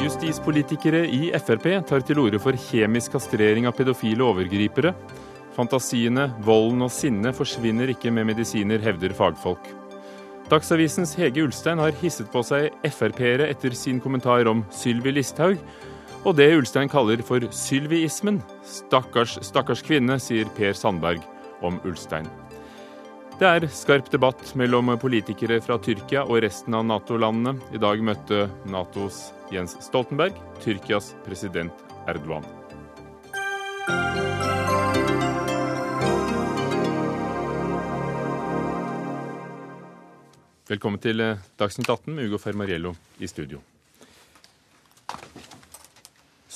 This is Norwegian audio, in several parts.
Justispolitikere i Frp tar til orde for kjemisk kastrering av pedofile overgripere. Fantasiene, volden og sinnet forsvinner ikke med medisiner, hevder fagfolk. Dagsavisens Hege Ulstein har hisset på seg Frp-ere etter sin kommentar om Sylvi Listhaug, og det Ulstein kaller for sylviismen. Stakkars, stakkars kvinne, sier Per Sandberg om Ulstein. Det er skarp debatt mellom politikere fra Tyrkia og resten av Nato-landene. I dag møtte Natos Jens Stoltenberg Tyrkias president Erdogan. Velkommen til Dagsnytt 18 med Ugo Fermariello i studio.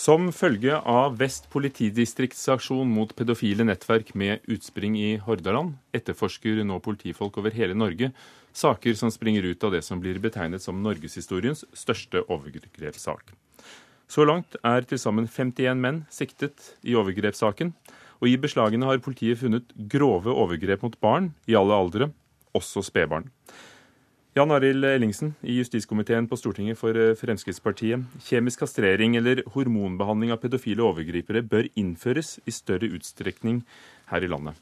Som følge av Vest politidistrikts aksjon mot pedofile nettverk med utspring i Hordaland, etterforsker nå politifolk over hele Norge saker som springer ut av det som blir betegnet som norgeshistoriens største overgrepssak. Så langt er til sammen 51 menn siktet i overgrepssaken, og i beslagene har politiet funnet grove overgrep mot barn i alle aldre, også spedbarn. Jan Arild Ellingsen i justiskomiteen på Stortinget for eh, Fremskrittspartiet. Kjemisk kastrering eller hormonbehandling av pedofile overgripere bør innføres i større utstrekning her i landet.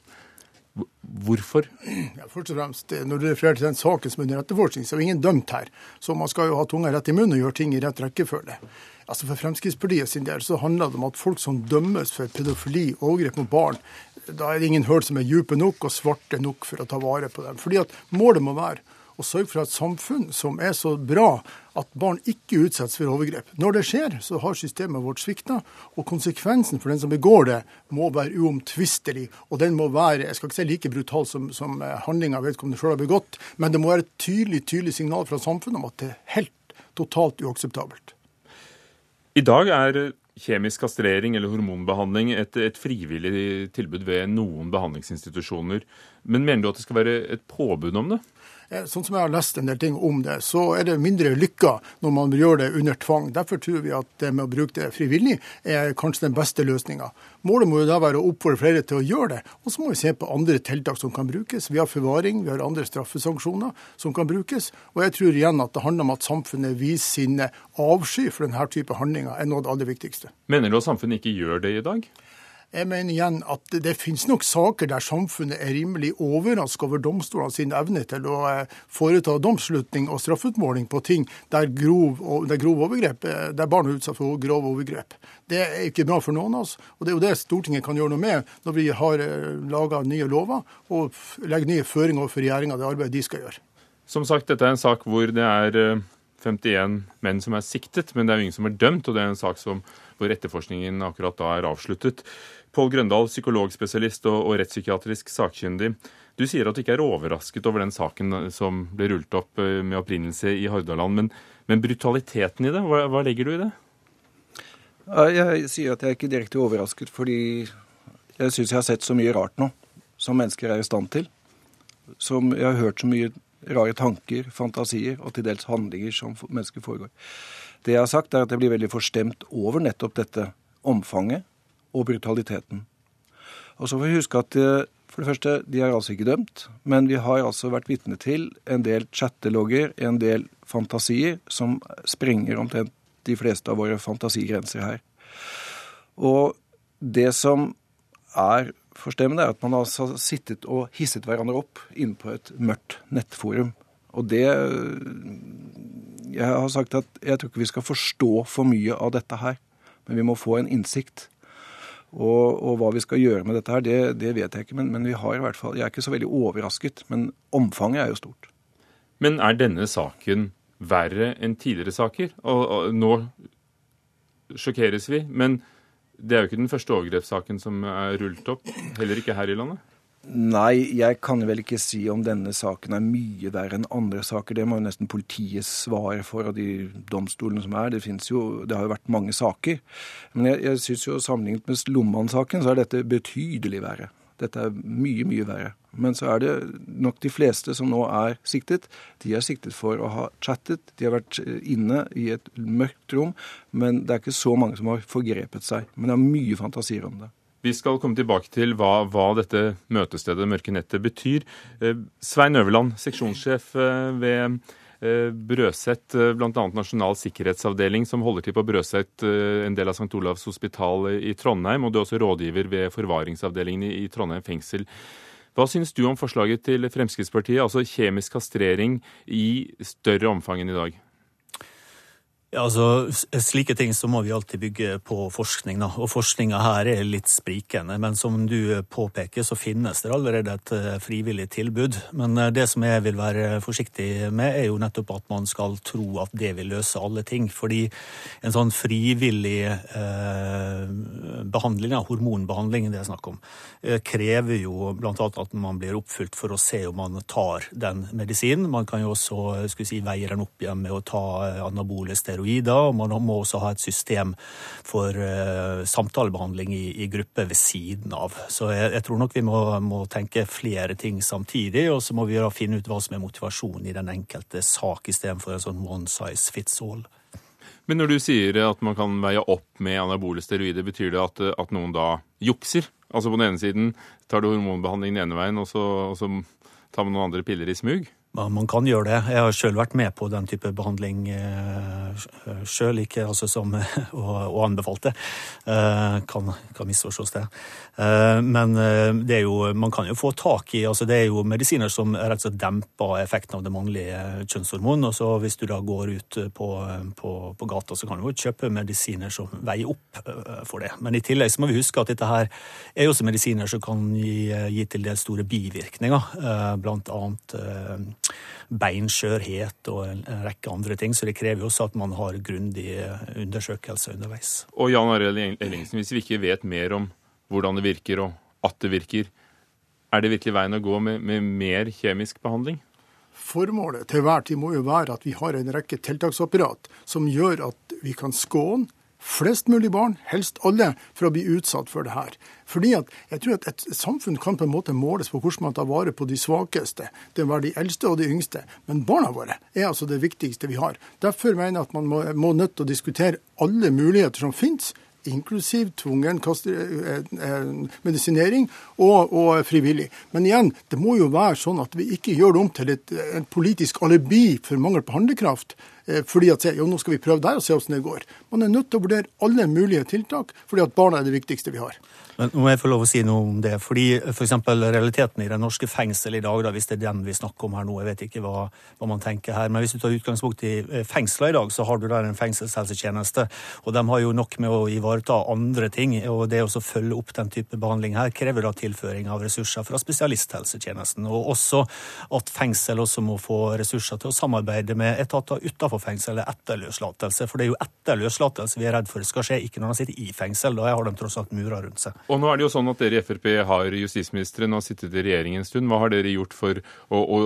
Hvorfor? Ja, først og fremst, eh, Når du refererer til den saken som er under etterforskning, så er ingen dømt her. Så man skal jo ha tunga rett i munnen og gjøre ting i rett rekkefølge. Altså For Fremskrittspartiet sin del så handler det om at folk som dømmes for pedofili og overgrep mot barn, da er det ingen hull som er dype nok og svarte nok for å ta vare på dem. Fordi at Målet må være og sørge for et samfunn som er så bra at barn ikke utsettes for overgrep. Når det skjer, så har systemet vårt svikta, og konsekvensen for den som begår det, må være uomtvistelig. Og den må være jeg skal ikke si like brutal som, som eh, handlinga vedkommende sjøl har begått, men det må være et tydelig, tydelig signal fra samfunnet om at det er helt totalt uakseptabelt. I dag er kjemisk kastrering eller hormonbehandling et, et, frivillig tilbud ved noen behandlingsinstitusjoner. Men mener du at det skal være et påbud om det? Eh, sånn som jeg har lest en del ting om det, så er det mindre lykka når man gjør det under tvang. Derfor tror vi at det med å bruke det frivillig er kanskje den beste løsninga. Målet må jo da være å oppfordre flere til å gjøre det. Og så må vi se på andre tiltak som kan brukes. Vi har forvaring, vi har andre straffesanksjoner som kan brukes. Og jeg tror igjen at det handler om at samfunnet viser sin avsky for denne type handlinger, er noe av det aller viktigste. Mener du at samfunnet ikke gjør det i dag? Jeg mener igjen at det, finnes nok saker der samfunnet er rimelig overrasket over domstolene sin evne til å eh, foreta domsslutning og straffutmåling på ting der grov, der grov overgrep, eh, der barn er utsatt for grove overgrep. Det er ikke bra for noen av oss. Og det er jo det Stortinget kan gjøre noe med når vi har eh, laga nye lover og legger nye føringer overfor regjeringa det arbeidet de skal gjøre. Som sagt, dette er en sak hvor det er 51 menn som er siktet, men det er jo ingen som er dømt. og det er en sak som, hvor etterforskningen akkurat da er avsluttet. Pål Grøndal, psykologspesialist og, og rettspsykiatrisk sakkyndig. Du sier at du ikke er overrasket over den saken som ble rullet opp eh, med opprinnelse i Hordaland. Men, men brutaliteten i det, hva, hva, legger du i det? Jeg sier at jeg er ikke direkte overrasket, fordi jeg syns jeg har sett så mye rart nå som mennesker er i stand til. Som jeg har hørt så mye rare tanker, fantasier og til dels handlinger som mennesker foregår. Det jeg har sagt, er at jeg blir veldig forstemt over nettopp dette omfanget og brutaliteten. Og så får vi huske at eh, for det første, de er altså ikke dømt, men vi har altså vært vitne til en del chattelogger, en del fantasier, som sprenger omtrent de fleste av våre fantasigrenser her. Og det som er forstemmende, er at man altså har sittet og hisset hverandre opp inne på et mørkt nettforum. Og det Jeg har sagt at jeg tror ikke vi skal forstå for mye av dette her, men vi må få en innsikt. Og, og, hva vi skal gjøre med dette her, det, det vet jeg ikke. Men, men, vi har i hvert fall Jeg er ikke så veldig overrasket, men omfanget er jo stort. Men er denne saken verre enn tidligere saker? Og, og nå sjokkeres vi, men det er jo ikke den første overgrepssaken som er rullet opp. Heller ikke her i landet? Nei, jeg kan vel ikke si om denne saken er mye verre enn andre saker. Det må jo nesten politiet svare for, og de domstolene som er. Det, jo, det har jo vært mange saker. Men jeg, jeg syns jo sammenlignet med Lomman-saken, så er dette betydelig verre. Dette er mye, mye verre. Men så er det nok de fleste som nå er siktet. De er siktet for å ha chattet. De har vært inne i et mørkt rom. Men det er ikke så mange som har forgrepet seg. Men det er mye fantasier om det. Vi skal komme tilbake til hva, hva dette møtestedet Mørke nettet betyr. Eh, Svein Øverland, seksjonssjef eh, ved eh, Brøset, bl.a. Nasjonal sikkerhetsavdeling, som holder til på Brøset, en del av St. Olavs hospital i Trondheim. Og du er også rådgiver ved forvaringsavdelingen i Trondheim fengsel. Hva synes du om forslaget til Fremskrittspartiet, altså kjemisk kastrering i større omfang enn i dag? Ja, altså, Slike ting så må vi alltid bygge på forskning. da, og Forskninga her er litt sprikende. Men som du påpeker, så finnes det allerede et eh, frivillig tilbud. Men eh, det som jeg vil være forsiktig med, er jo nettopp at man skal tro at det vil løse alle ting. Fordi en sånn frivillig eh, behandling, ja, hormonbehandling det er snakk om, eh, krever jo bl.a. at man blir oppfylt for å se om man tar den medisinen. Man kan jo også skulle si, veie den opp igjen med å ta anabole steroider steroider, og man må også ha et system for uh, samtalebehandling i, i gruppe ved siden av. Så jeg, jeg tror nok vi må, må, tenke flere ting samtidig, og så må vi finne ut hva som er motivasjonen i den enkelte sak, istedenfor en sånn one size fits all. Men når du sier at man kan veie opp med anabole steroider, betyr det at, at noen da jukser? Altså på den ene siden tar du hormonbehandling den ene veien, og så, og så tar man noen andre piller i smug? Man kan gjøre det. Jeg har sjøl vært med på den type behandling eh, sjøl, ikke altså som å anbefalt det. Eh, kan, kan misforstås, det. Eh, men det er jo, man kan jo få tak i altså Det er jo medisiner som rett og slett demper effekten av det mannlige kjønnshormon. og så Hvis du da går ut på, på, på gata, så kan du jo kjøpe medisiner som veier opp for det. Men i tillegg så må vi huske at dette her er jo også medisiner som kan gi, gi til dels store bivirkninger. Blant annet beinskjørhet og en rekke andre ting. Så det krever jo også at man har grundige undersøkelser underveis. Og Jan Arild Ellingsen, hvis vi ikke vet mer om hvordan det virker og at det virker, er det virkelig veien å gå med, med mer kjemisk behandling? Formålet til hver tid må jo være at vi har en rekke tiltaksapparat som gjør at vi kan skåne flest mulig barn, helst alle, for å bli utsatt for det her. Fordi at jeg tror at et samfunn kan på en måte måles på hvordan man tar vare på de svakeste. Det være de eldste og de yngste. Men barna våre er altså det viktigste vi har. Derfor mener jeg at man må, må nødt til å diskutere alle muligheter som finnes inklusiv tvungen eh, eh, medisinering og, og, frivillig. Men igjen, det må jo være sånn at vi ikke gjør det om til et, et politisk alibi for mangel på handlekraft. Eh, fordi at jo, nå skal vi prøve der og se hvordan det går. Man er nødt til å vurdere alle mulige tiltak, fordi at barna er det viktigste vi har. Men må jeg få lov å si noe om det. fordi F.eks. For realiteten i det norske fengsel i dag, da, hvis det er den vi snakker om her nå, jeg vet ikke hva, hva, man tenker her, men hvis du tar utgangspunkt i eh, fengsler i dag, så har du der en fengselshelsetjeneste. Og de har jo nok med å ivareta andre ting. Og det å følge opp den type behandling her krever da tilføring av ressurser fra spesialisthelsetjenesten. Og også at fengsel også må få ressurser til å samarbeide med etater utenfor fengsel etter løslatelse. For det er jo etter løslatelse vi er redd for det skal skje, ikke når de sitter i fengsel. Da har de tross alt murer rundt seg. Og nå er det jo sånn at dere i Frp har justisministeren og har sittet i regjering en stund. Hva har dere gjort for å, å,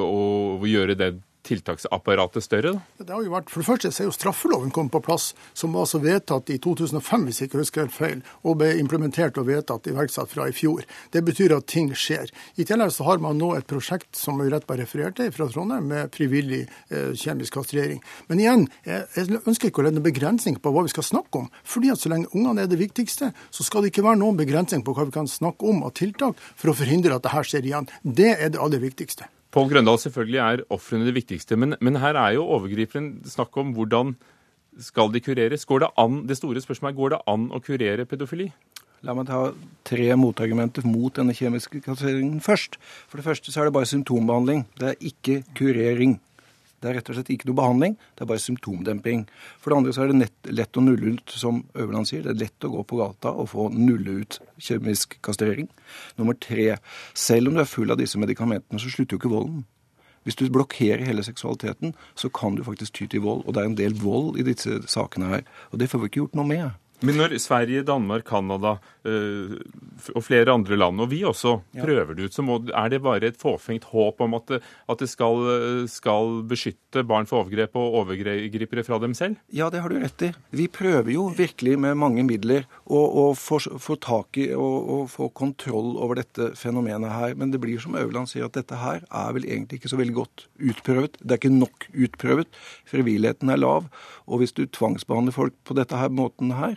å gjøre det tiltaksapparatet større? Da? Det har jo vært, for det første så er jo straffeloven kommet på plass, som var altså vedtatt i 2005, hvis jeg ikke husker helt feil, og ble implementert og vedtatt iverksatt fra i fjor. Det betyr at ting skjer. I tillegg så har man nå et prosjekt som vi rett bare refererte fra Trondheim, med frivillig eh, kjemisk kastrering. Men igjen, jeg, jeg ønsker ikke å legge noen begrensning på hva vi skal snakke om. fordi at så lenge ungene er det viktigste, så skal det ikke være noen begrensning på hva vi kan snakke om av tiltak for å forhindre at det her skjer igjen. Det er det aller viktigste. Pål Grøndal, selvfølgelig er ofrene det viktigste, men, men, her er jo overgriperen snakk om hvordan skal de kureres. Går det, an, det store spørsmålet er går det an å kurere pedofili? La meg ta tre motargumenter mot denne kjemiske kasseringen først. For det første så er det bare symptombehandling. Det er ikke kurering. Det er rett og slett ikke noe behandling, det er bare symptomdemping. For det andre så er det nett, lett å nulle ut, som Øverland sier. Det er lett å gå på gata og få nulle ut kjemisk kastrering. Nummer tre, selv om du er full av disse medikamentene, så slutter jo ikke volden. Hvis du blokkerer hele seksualiteten, så kan du faktisk ty til vold. Og det er en del vold i disse sakene her. Og det får vi ikke gjort noe med. Men når Sverige, Danmark, Canada øh, og flere andre land, og vi også, prøver det ut, så må, er det bare et fåfengt håp om at det, at det skal, skal, beskytte barn for overgrep og overgripere fra dem selv? Ja, det har du rett i. Vi prøver jo virkelig med mange midler å, å få, få, tak i og, og, få kontroll over dette fenomenet her. Men det blir som Øverland sier, at dette her er vel egentlig ikke så veldig godt utprøvet. Det er ikke nok utprøvet. Frivilligheten er lav. Og hvis du tvangsbehandler folk på dette her måten her,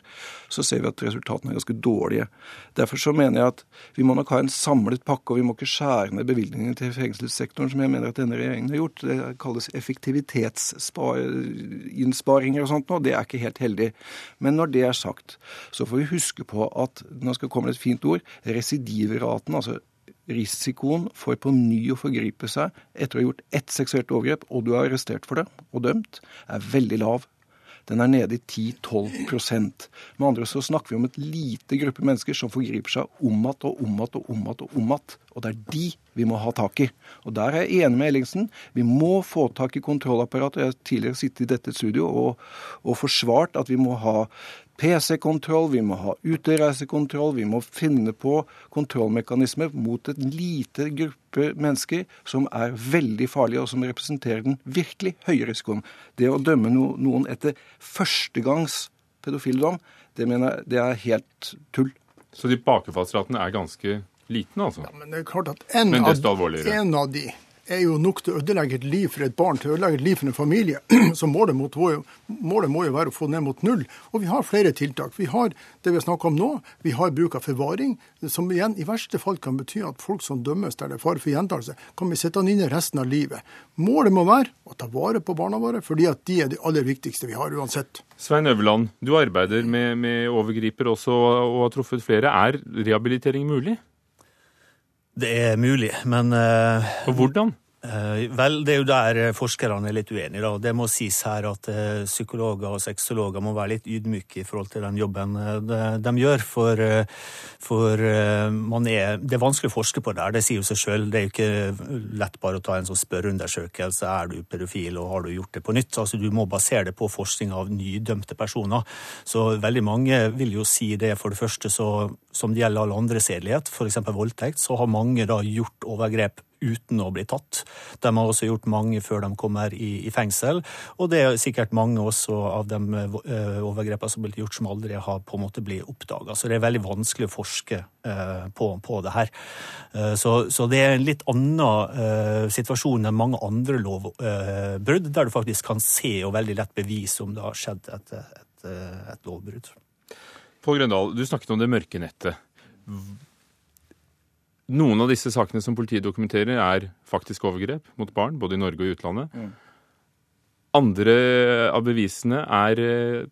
så ser vi at resultatene er ganske dårlige. Derfor så mener jeg at vi må nok ha en samlet pakke, og vi må ikke skjære ned bevilgningene til fengselssektoren, som jeg mener at denne regjeringen har gjort. Det kalles effektivitetsinnsparinger og sånt nå. Det er ikke helt heldig. Men når det er sagt, så får vi huske på at nå skal komme et fint ord, residivraten, altså risikoen for på ny å forgripe seg etter å ha gjort ett seksuelt overgrep, og du er arrestert for det og dømt, er veldig lav. Den er nede i 10-12% Med andre så snakker vi om et lite gruppe mennesker som forgriper seg om igjen og om igjen og om igjen og om. Og det er de vi må ha tak i. Og der er jeg enig med Ellingsen. Vi må få tak i kontrollapparatet. Jeg har tidligere sittet i dette studio og, og forsvart at vi må ha PC-kontroll, vi må ha utereisekontroll, vi må finne på kontrollmekanismer mot en lite gruppe mennesker som er veldig farlige, og som representerer den virkelig høye risikoen. Det å dømme noen etter førstegangs pedofildom, det mener jeg det er helt tull. Så de bakefallsratene er ganske liten, altså? Ja, men det er klart at en, av, en av de er jo nok til å ødelegge et liv for et barn, til å ødelegge et liv for en familie. Så målet, mot, målet, må jo være å få ned mot null. Og vi har flere tiltak. Vi har det vi har snakket om nå. Vi har bruk av forvaring, som igjen i verste fall kan bety at folk som dømmes der det er fare for gjentakelse, kan bli sittende inne resten av livet. Målet må være å ta vare på barna våre, fordi at de er det aller viktigste vi har uansett. Svein Øverland, du arbeider med, med overgriper også og har truffet flere. Er rehabilitering mulig? Det er mulig, men uh, Og hvordan? Uh, vel, det er jo der forskerne er litt uenige. da. Det må sies her at uh, psykologer og sexologer må være litt ydmyke i forhold til den jobben de, gjør. For, for er, det er vanskelig å forske på det her, det sier jo seg sjøl. Det er jo ikke lett bare å ta en sånn spørreundersøkelse. Er du pedofil, og har du gjort det på nytt? Altså, Du må basere det på forskning av nydømte personer. Så veldig mange vil jo si det. For det første så som det gjelder all andre sedelighet, f.eks. voldtekt, så har mange da gjort overgrep uten å bli tatt. De har også gjort mange før de kommer i, i fengsel, og det er sikkert mange også av de uh, overgrepene som har blitt gjort som aldri har på en måte blitt oppdaga. Så det er veldig vanskelig å forske uh, på, på, det her. Uh, så, så, det er en litt annen situasjon enn mange andre lovbrudd, der du faktisk kan se og veldig lett bevise om det har skjedd et, et, et lovbrudd. Pål Grøndal, du snakket om det mørke nettet. Noen av disse sakene som politiet dokumenterer, er faktisk overgrep mot barn, både i Norge og i utlandet. Mm. Andre av bevisene er eh,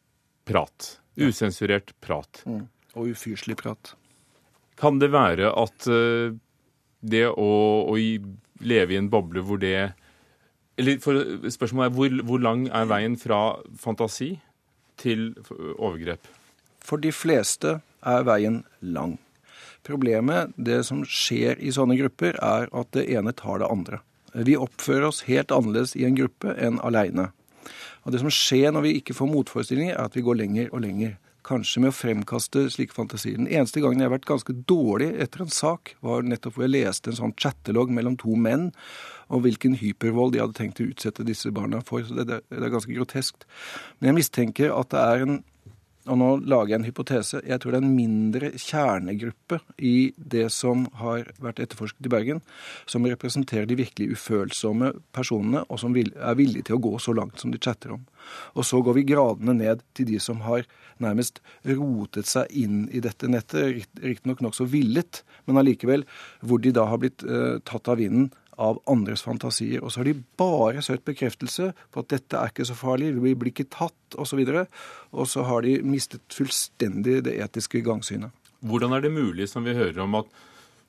prat. Usensurert prat. Mm. Og ufyselig prat. Kan det være at eh, det å, å leve i en boble hvor det Eller for, spørsmålet er hvor, hvor lang er veien fra fantasi til overgrep? For de fleste er veien lang. Problemet, det som skjer i sånne grupper, er at det ene tar det andre. Vi oppfører oss helt annerledes i en gruppe enn aleine. Og det som skjer når vi ikke får motforestillinger, er at vi går lenger og lenger. Kanskje med å fremkaste slike fantasier. Den eneste gangen jeg har vært ganske dårlig etter en sak, var nettopp hvor jeg leste en sånn chattelogg mellom to menn om hvilken hypervold de hadde tenkt å utsette disse barna for. Så det, det, er ganske groteskt. Men jeg mistenker at det er en og nå lager jeg en hypotese. Jeg tror det er en mindre kjernegruppe i det som har vært etterforsket i Bergen, som representerer de virkelig ufølsomme personene, og som er villige til å gå så langt som de chatter om. Og så går vi gradene ned til de som har nærmest rotet seg inn i dette nettet, riktignok nokså villet, men allikevel hvor de da har blitt uh, tatt av vinden av andres fantasier. Og så har de bare søkt bekreftelse på at dette er ikke så farlig, vi blir ikke tatt osv. Og, og så har de mistet fullstendig det etiske gangsynet. Hvordan er det mulig, som vi hører om, at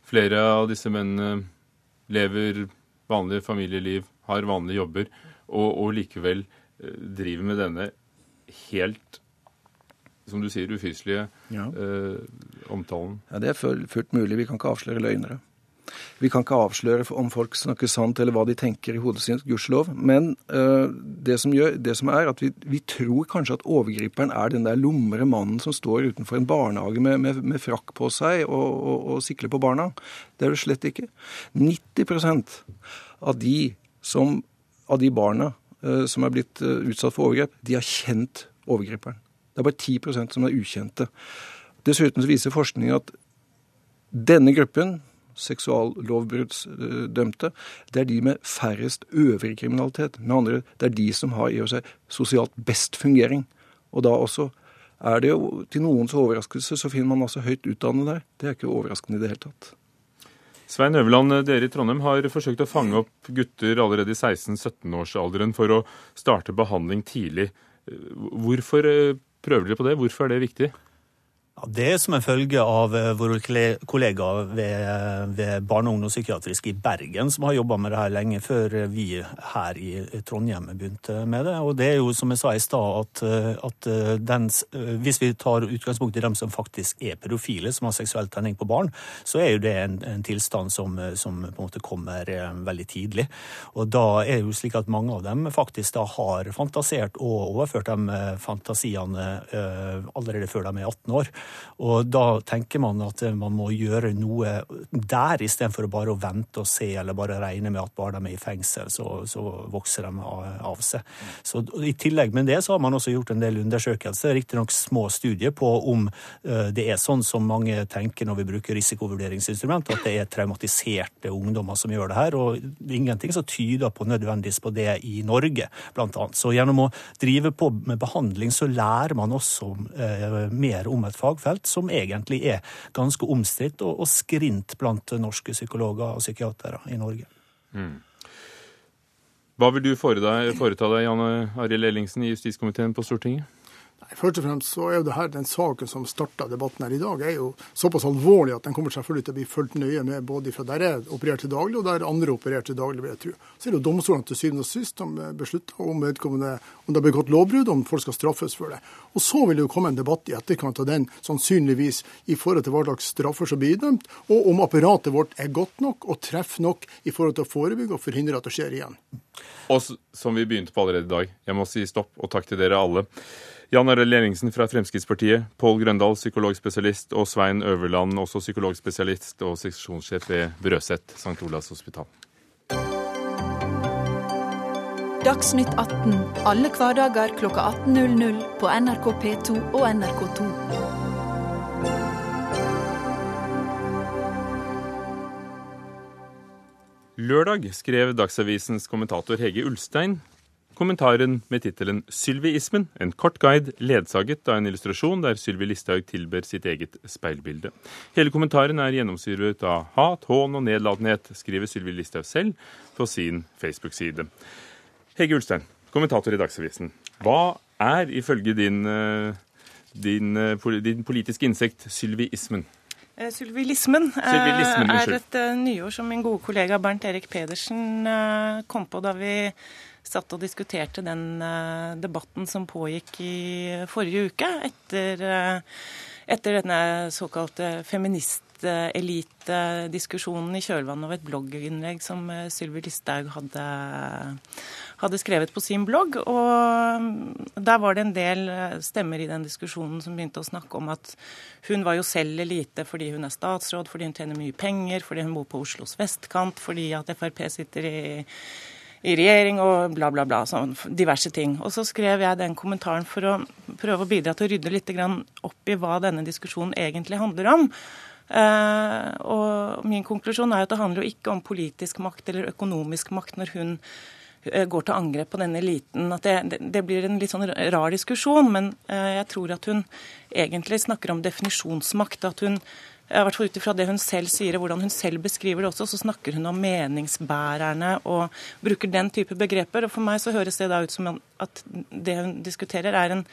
flere av disse mennene lever vanlige familieliv, har vanlige jobber, og, og likevel eh, driver med denne helt som du sier, ufyselige ja. eh, omtalen? Ja, Det er fullt mulig. Vi kan ikke avsløre løgnere. Vi kan ikke avsløre om folk snakker sant eller hva de tenker i hodet sitt, gudskjelov. Men uh, det, som gjør, det, som er at vi, vi, tror kanskje at overgriperen er den der lumre mannen som står utenfor en barnehage med, med, med frakk på seg og, og, og, sikler på barna. Det er det slett ikke. 90% av de, som, av de barna uh, som er blitt uh, utsatt for overgrep, de har kjent overgriperen. Det er bare 10% som er ukjente. Dessuten viser forskning at denne gruppen seksuallovbruddsdømte, det er de med færrest øvrig kriminalitet. Med andre det er de som har i og seg sosialt best fungering. Og da også er det jo til noens overraskelse så finner man altså høyt utdannede der. Det er ikke overraskende i det hele tatt. Svein Øverland, dere i Trondheim har forsøkt å fange opp gutter allerede i 16-17-årsalderen for å starte behandling tidlig. Hvorfor eh, prøver dere på det? Hvorfor er det viktig? Det er som en følge av eh, våre kollegaer ved, ved Barne- og ungdomspsykiatrisk i Bergen, som har jobba med det her lenge før vi her i Trondheim begynte med det. Og det er jo som jeg sa i stad, at, at den, hvis vi tar utgangspunkt i dem som faktisk er pedofile, som har seksuell tenning på barn, så er jo det en, en tilstand som, som, på en måte kommer eh, veldig tidlig. Og da er det jo slik at mange av dem faktisk da har fantasert og overført de eh, fantasiene allerede før de er 18 år. Og da tenker man at man må gjøre noe der, istedenfor bare å vente og se, eller bare regne med at bare de er i fengsel, så, så vokser de av seg. Så I tillegg med det så har man også gjort en del undersøkelser, riktignok små studier, på om eh, det er sånn som mange tenker når vi bruker risikovurderingsinstrument, at det er traumatiserte ungdommer som gjør det her. Og ingenting som tyder på nødvendigvis på det i Norge, blant annet. Så gjennom å drive på med behandling, så lærer man også eh, mer om et fag fagfelt som egentlig er ganske omstridt og, og skrint blant norske psykologer og psykiatere i Norge. Mm. Hva vil du foreta deg, Janne Arild Ellingsen, i justiskomiteen på Stortinget? Først og fremst så er jo det her den saken som starta debatten her i dag, er jo såpass alvorlig at den kommer selvfølgelig til å bli fulgt nøye med både fra der jeg opererer til daglig, og der andre opererer til daglig, vil jeg tro. Så er det jo domstolene til syvende og sist som beslutter om vedkommende om det har begått lovbrudd, om folk skal straffes for det. Og så vil det jo komme en debatt i etterkant av den, sannsynligvis i forhold til hva slags straffer som blir idømt, og om apparatet vårt er godt nok og treffer nok i forhold til å forebygge og forhindre at det skjer igjen. Og som vi begynte på allerede i dag, jeg må si stopp og takk til dere alle. Jan Arild Ellingsen fra Fremskrittspartiet, Pål Grøndal, psykologspesialist, og Svein Øverland, også psykologspesialist og seksjonssjef ved Brøset St. Olavs hospital. Dagsnytt 18 alle hverdager kl 18.00 på NRK P2 og NRK2. Lørdag skrev Dagsavisens kommentator Hege Ulstein kommentaren med tittelen 'Sylviismen', en kort guide ledsaget av en illustrasjon der Sylvi Listhaug tilber sitt eget speilbilde. Hele kommentaren er gjennomsyret av hat, hån og nedlatenhet, skriver Sylvi Listhaug selv på sin Facebook-side. Hege Ulstein, kommentator i Dagsavisen. Hva er ifølge din, eh, din, eh, din politiske innsikt sylviismen? Eh, sylvilismen er et nyord som min gode kollega Bernt Erik Pedersen kom på da vi satt og diskuterte den uh, debatten som pågikk i forrige uke, etter, uh, etter denne såkalte feministelitediskusjonen i kjølvannet av et blogginnlegg som uh, Sylvi Listhaug hadde, hadde, skrevet på sin blogg. Og der var det en del stemmer i den diskusjonen som begynte å snakke om at hun var jo selv elite fordi hun er statsråd, fordi hun tjener mye penger, fordi hun bor på Oslos vestkant, fordi at Frp sitter i i regjering og bla, bla, bla. Sånn diverse ting. Og så skrev jeg den kommentaren for å prøve å bidra til å rydde litt opp i hva denne diskusjonen egentlig handler om. Uh, og min konklusjon er at det handler jo ikke om politisk makt eller økonomisk makt når hun uh, går til angrep på denne eliten. At det, det, blir en litt sånn rar diskusjon, men uh, jeg tror at hun egentlig snakker om definisjonsmakt. At hun i hvert fall ut ifra det hun selv sier og hvordan hun selv beskriver det også, så snakker hun om meningsbærerne og bruker den type begreper. Og For meg så høres det da ut som at det hun diskuterer, er en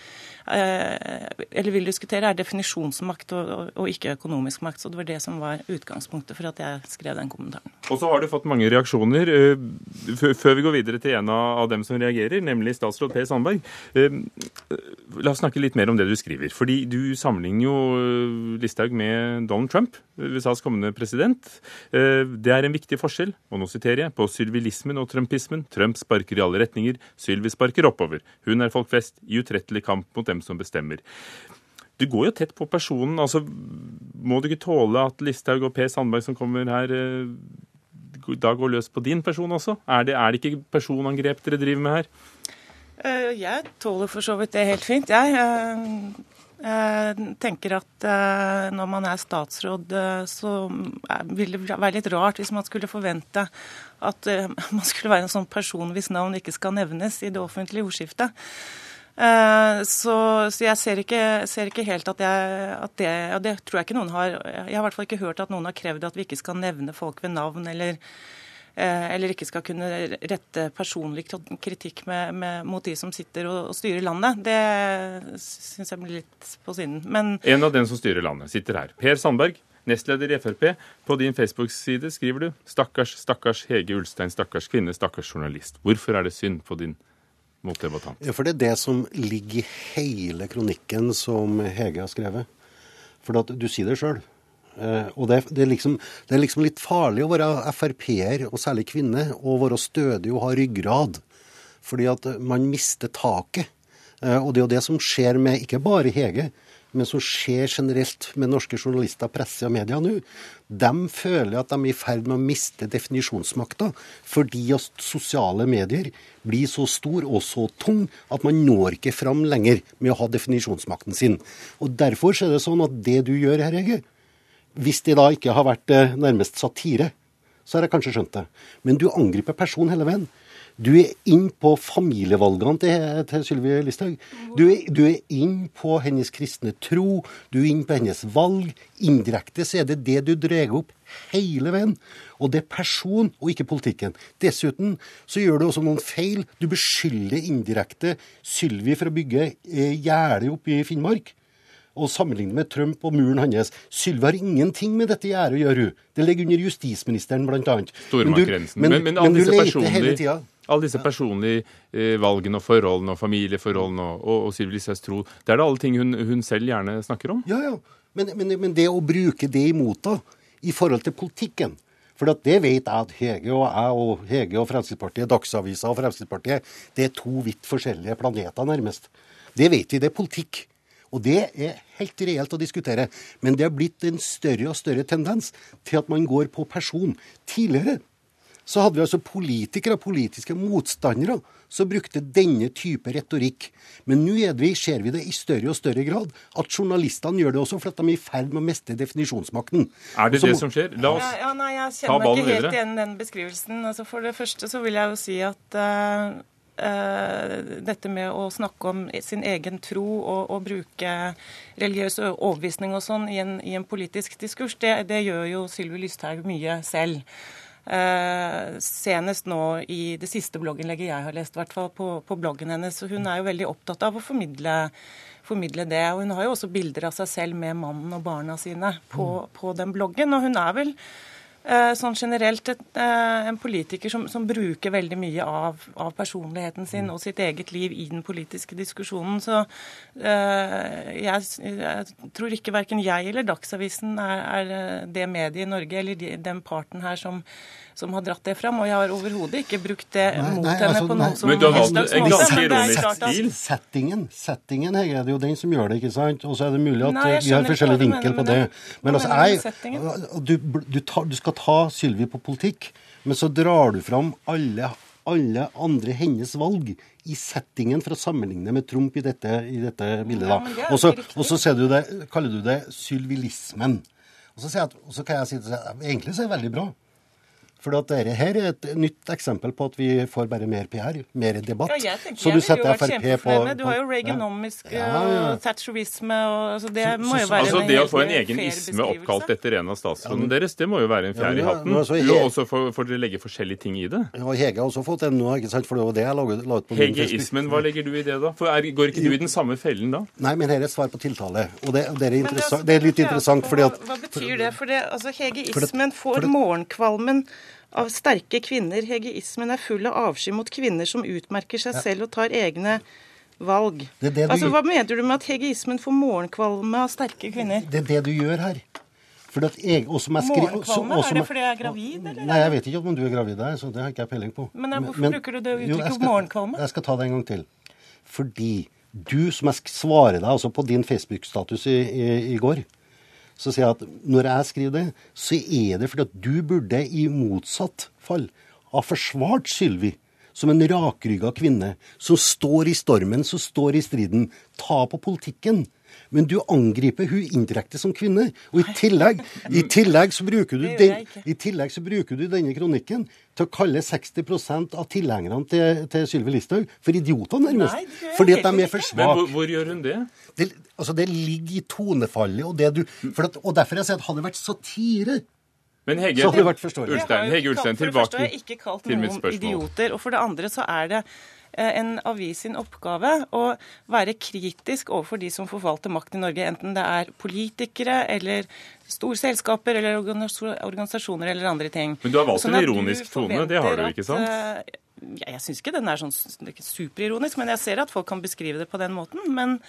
eller vil diskutere, er definisjonsmakt og, og, og, ikke økonomisk makt. Så det var det som var utgangspunktet for at jeg skrev den kommentaren. Og så har du fått mange reaksjoner. Eh, før vi går videre til en av dem som reagerer, nemlig statsråd Per Sandberg. Eh, la oss snakke litt mer om det du skriver. Fordi du sammenligner jo Listhaug med Donald Trump, USAs kommende president. Det er en viktig forskjell, og nå siterer jeg, på sylvilismen og trumpismen. Trump sparker i alle retninger, Sylvi sparker oppover. Hun er folk flest i utrettelig kamp mot dem hvem som bestemmer. Du går jo tett på personen. altså Må du ikke tåle at Listhaug og Per Sandberg som kommer her, eh, da går løs på din person også? Er det, er det ikke personangrep dere driver med her? Eh, jeg tåler for så vidt det helt fint, jeg. Jeg tenker at eh, når man er statsråd, så vil det være litt rart hvis man skulle forvente at man skulle være en sånn person hvis navn ikke skal nevnes i det offentlige ordskiftet. Eh, så, så, jeg ser ikke, ser ikke helt at, jeg, at det Og Det tror jeg ikke noen har Jeg har i hvert fall ikke hørt at noen har krevd at vi ikke skal nevne folk ved navn eller Eh, eller ikke skal kunne rette personlig kritikk med, med, mot de som sitter og, og styrer landet. Det syns jeg blir litt på siden. Men En av dem som styrer landet, sitter her. Per Sandberg, nestleder i Frp. På din Facebook-side skriver du 'Stakkars, stakkars Hege Ulstein, stakkars kvinne, stakkars journalist'. Hvorfor er det synd på din motdebattant? Ja, for det er det som ligger i hele kronikken som Hege har skrevet. For du sier det sjøl. Uh, og det, det, er liksom, det, er liksom, litt farlig å være Frp-er, og særlig kvinne, og være stødig og ha ryggrad. Fordi at man mister taket. Uh, og det er jo det som skjer med ikke bare Hege, men som skjer generelt med norske journalister, presse og media nå. De føler at de er i ferd med å miste definisjonsmakta fordi at sosiale medier blir så stor og så tung at man når ikke fram lenger med å ha definisjonsmakten sin. Og Derfor er det sånn at det du gjør her, Hege, hvis det da ikke har vært eh, nærmest satire, så har jeg kanskje skjønt det. Men du angriper personen hele veien. Du er inn på familievalgene til, til Sylvi Listhaug. Du, du, er inn på hennes kristne tro. Du er inn på hennes valg. Indirekte så er det det du drar opp hele veien. Og det er person og ikke politikken. Dessuten så gjør du også noen feil. Du beskylder indirekte Sylvi for å bygge eh, gjerde oppe i Finnmark og sammenligne med Trump og muren hans. Sylvi har ingenting med dette gjerdet å gjøre. Det ligger under justisministeren, bl.a. Men, Men, men, men, men, du leter hele tida. Alle disse personlige eh, valgene og forholdene og familieforholdene og, og, og tro, det er da alle ting hun, hun, selv gjerne snakker om? Ja, ja. Men, men, det å bruke det imot henne i forhold til politikken For det vet jeg at Hege og jeg og Hege og Fremskrittspartiet, Dagsavisa og Fremskrittspartiet, det er to vidt forskjellige planeter, nærmest. Det vet vi. Det er politikk. Og det er helt reelt å diskutere. Men det har blitt en større og større tendens til at man går på person. Tidligere så hadde vi altså politikere, og politiske motstandere, som brukte denne type retorikk. Men nå vi, ser vi det i større og større grad. At journalistene gjør det også, for at de er i ferd med å miste definisjonsmakten. Er det så, det som skjer? La oss ja, ja, nei, jeg kjenner meg ikke helt igjen den beskrivelsen. Altså, for det første så vil jeg jo si at uh, uh, dette med å snakke om sin egen tro og, og bruke religiøs overbevisning og sånn i, i, en politisk diskurs, det, det gjør jo Sylvi Lysthaug mye selv. Uh, senest nå i det siste blogginnlegget jeg har lest, hvert fall på, på, bloggen hennes. og Hun er jo veldig opptatt av å formidle, formidle, det. og Hun har jo også bilder av seg selv med mannen og barna sine på, på den bloggen. Og hun er vel Eh, sånn generelt et, eh, en politiker som, som, bruker veldig mye av, av, personligheten sin og sitt eget liv i den politiske diskusjonen. Så uh, jeg, jeg, tror ikke verken jeg eller Dagsavisen er, er det mediet i Norge eller de, den parten her som som har dratt det fram. Og jeg har overhodet ikke brukt det nei, mot nei, henne altså, på noen som Men du har valgt en ganske ironisk stil. Settingen, settingen er det jo den som gjør det, ikke sant? Og så er det mulig at nei, vi har forskjellig vinkel på det. Men altså, jeg, du, du, tar, du skal ta Sylvi på politikk, men så drar du fram alle alle andre hennes valg i settingen for å sammenligne med Trump i dette, i dette bildet. da. Og så du det, kaller du det sylvilismen. Og så, jeg, og så kan jeg si at egentlig så er det veldig bra. For dette her er et nytt eksempel på at vi får bare mer PR, mer debatt. Ja, jeg tenker, så du setter Frp på, Du har jo reaganomisk ja. ja, ja. thatcherisme og altså Det så, må jo være altså, Det å få en egen isme oppkalt etter en av statsrådene deres, det må jo være en fjær i hatten. Altså, også får, får dere legge forskjellige ting i det? Ja, Hege har også fått en nå, ikke sant? For det var det jeg la, la ut på Hegeismen, hva legger du i det, da? For er, Går ikke du i den samme fellen da? Nei, men her er et svar på tiltale. Og det, det, er, det, er, det er, litt interessant fordi at Hva betyr det? For det, altså Hegeismen får morgenkvalmen av sterke kvinner. Hegeismen er full av avsky mot kvinner som utmerker seg selv og tar egne valg. Det det altså, Hva mener du med at hegeismen får morgenkvalme av sterke kvinner? Det er det du gjør her. Jeg, morgenkvalme? Er det fordi jeg er gravid? Eller? Nei, jeg vet ikke om du er gravid, der, så det har ikke jeg peiling på. Men hvorfor men, bruker du det uttrykket morgenkvalme? Jeg skal ta det en gang til. Fordi du, som jeg svarer deg altså på din Facebook-status i, i, i går, så sier jeg at når jeg skriver det, så er det fordi at du burde i motsatt fall ha forsvart Sylvi som en rakrygga kvinne som står i stormen, som står i striden. Ta på politikken. Men du angriper hun indirekte som kvinne. Og i tillegg, i tillegg, så bruker du den, i tillegg så bruker du denne kronikken til å kalle 60% av tilhengerne til, til Sylvi Listhaug for idioter, nærmest. Nei, fordi at de er for svake. Men hvor, hvor gjør hun det? Det, altså, det ligger i tonefallet og det du for at, Og derfor jeg sier at hadde det vært satire Men Hege, Så hadde det vært forståelig. Ulstein, Hege Ulstein, tilbake til mitt spørsmål. idioter. Og for det andre så er det en avis sin oppgave å være kritisk overfor de som forvalter makt i Norge, enten det er politikere eller store selskaper eller organisasjoner eller andre ting. Men du har valgt Sånn en ironisk tone, det har du ikke sant? at, eh, ja, jeg syns ikke den er sånn er superironisk, men jeg ser at folk kan beskrive det på den måten. Men,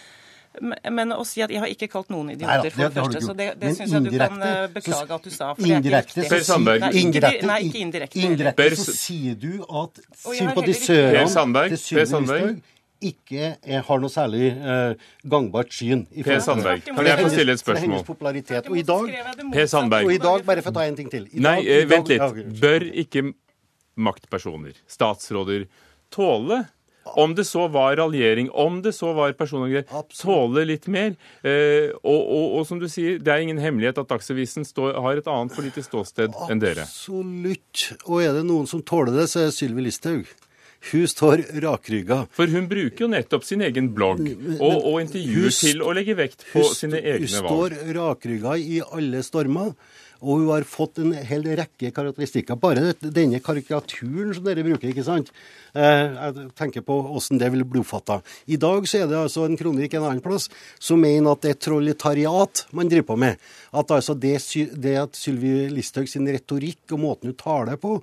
men å si at jeg har ikke kalt noen Nei idioter, for det, første, så det, det syns jeg du kan indirekte, eh, beklage at du sa. For det er Indirekte ikke så, Nei, indirekte, nei, ikke indirekte. indirekte så sier du at sympatisørene til Sylvi ikke er, har noe særlig eh, gangbart syn. i Per Sandberg, kan jeg få stille et spørsmål? popularitet. Og i dag, Per Sandberg. og i dag bare for å ta en ting til. I Nei, dag- i eh, dag- vent litt. Bør ikke maktpersoner, statsråder, tåle om det så var raljering, om det så var personangrep, tåle litt mer. Eh, og, og, og som du sier, det er ingen hemmelighet at Dagsavisen står, har et annet politisk ståsted enn dere. Absolutt. Og er det noen som tåler det, så er det Sylvi Listhaug. Hun står rakrygga. For hun bruker jo nettopp sin egen blogg og, og intervjuer til å legge vekt på sine egne valg. Hun står rakrygga i alle stormer. Og hun har fått en hel rekke karakteristikker. Bare denne karikaturen som dere bruker, ikke sant. Eh, jeg tenker på hvordan det vil bli oppfatta. I dag så er det altså en kronikk en annen plass som mener at det er trolletariat man driver på med. At altså det, det at Sylvi Listhaug sin retorikk og måten hun taler på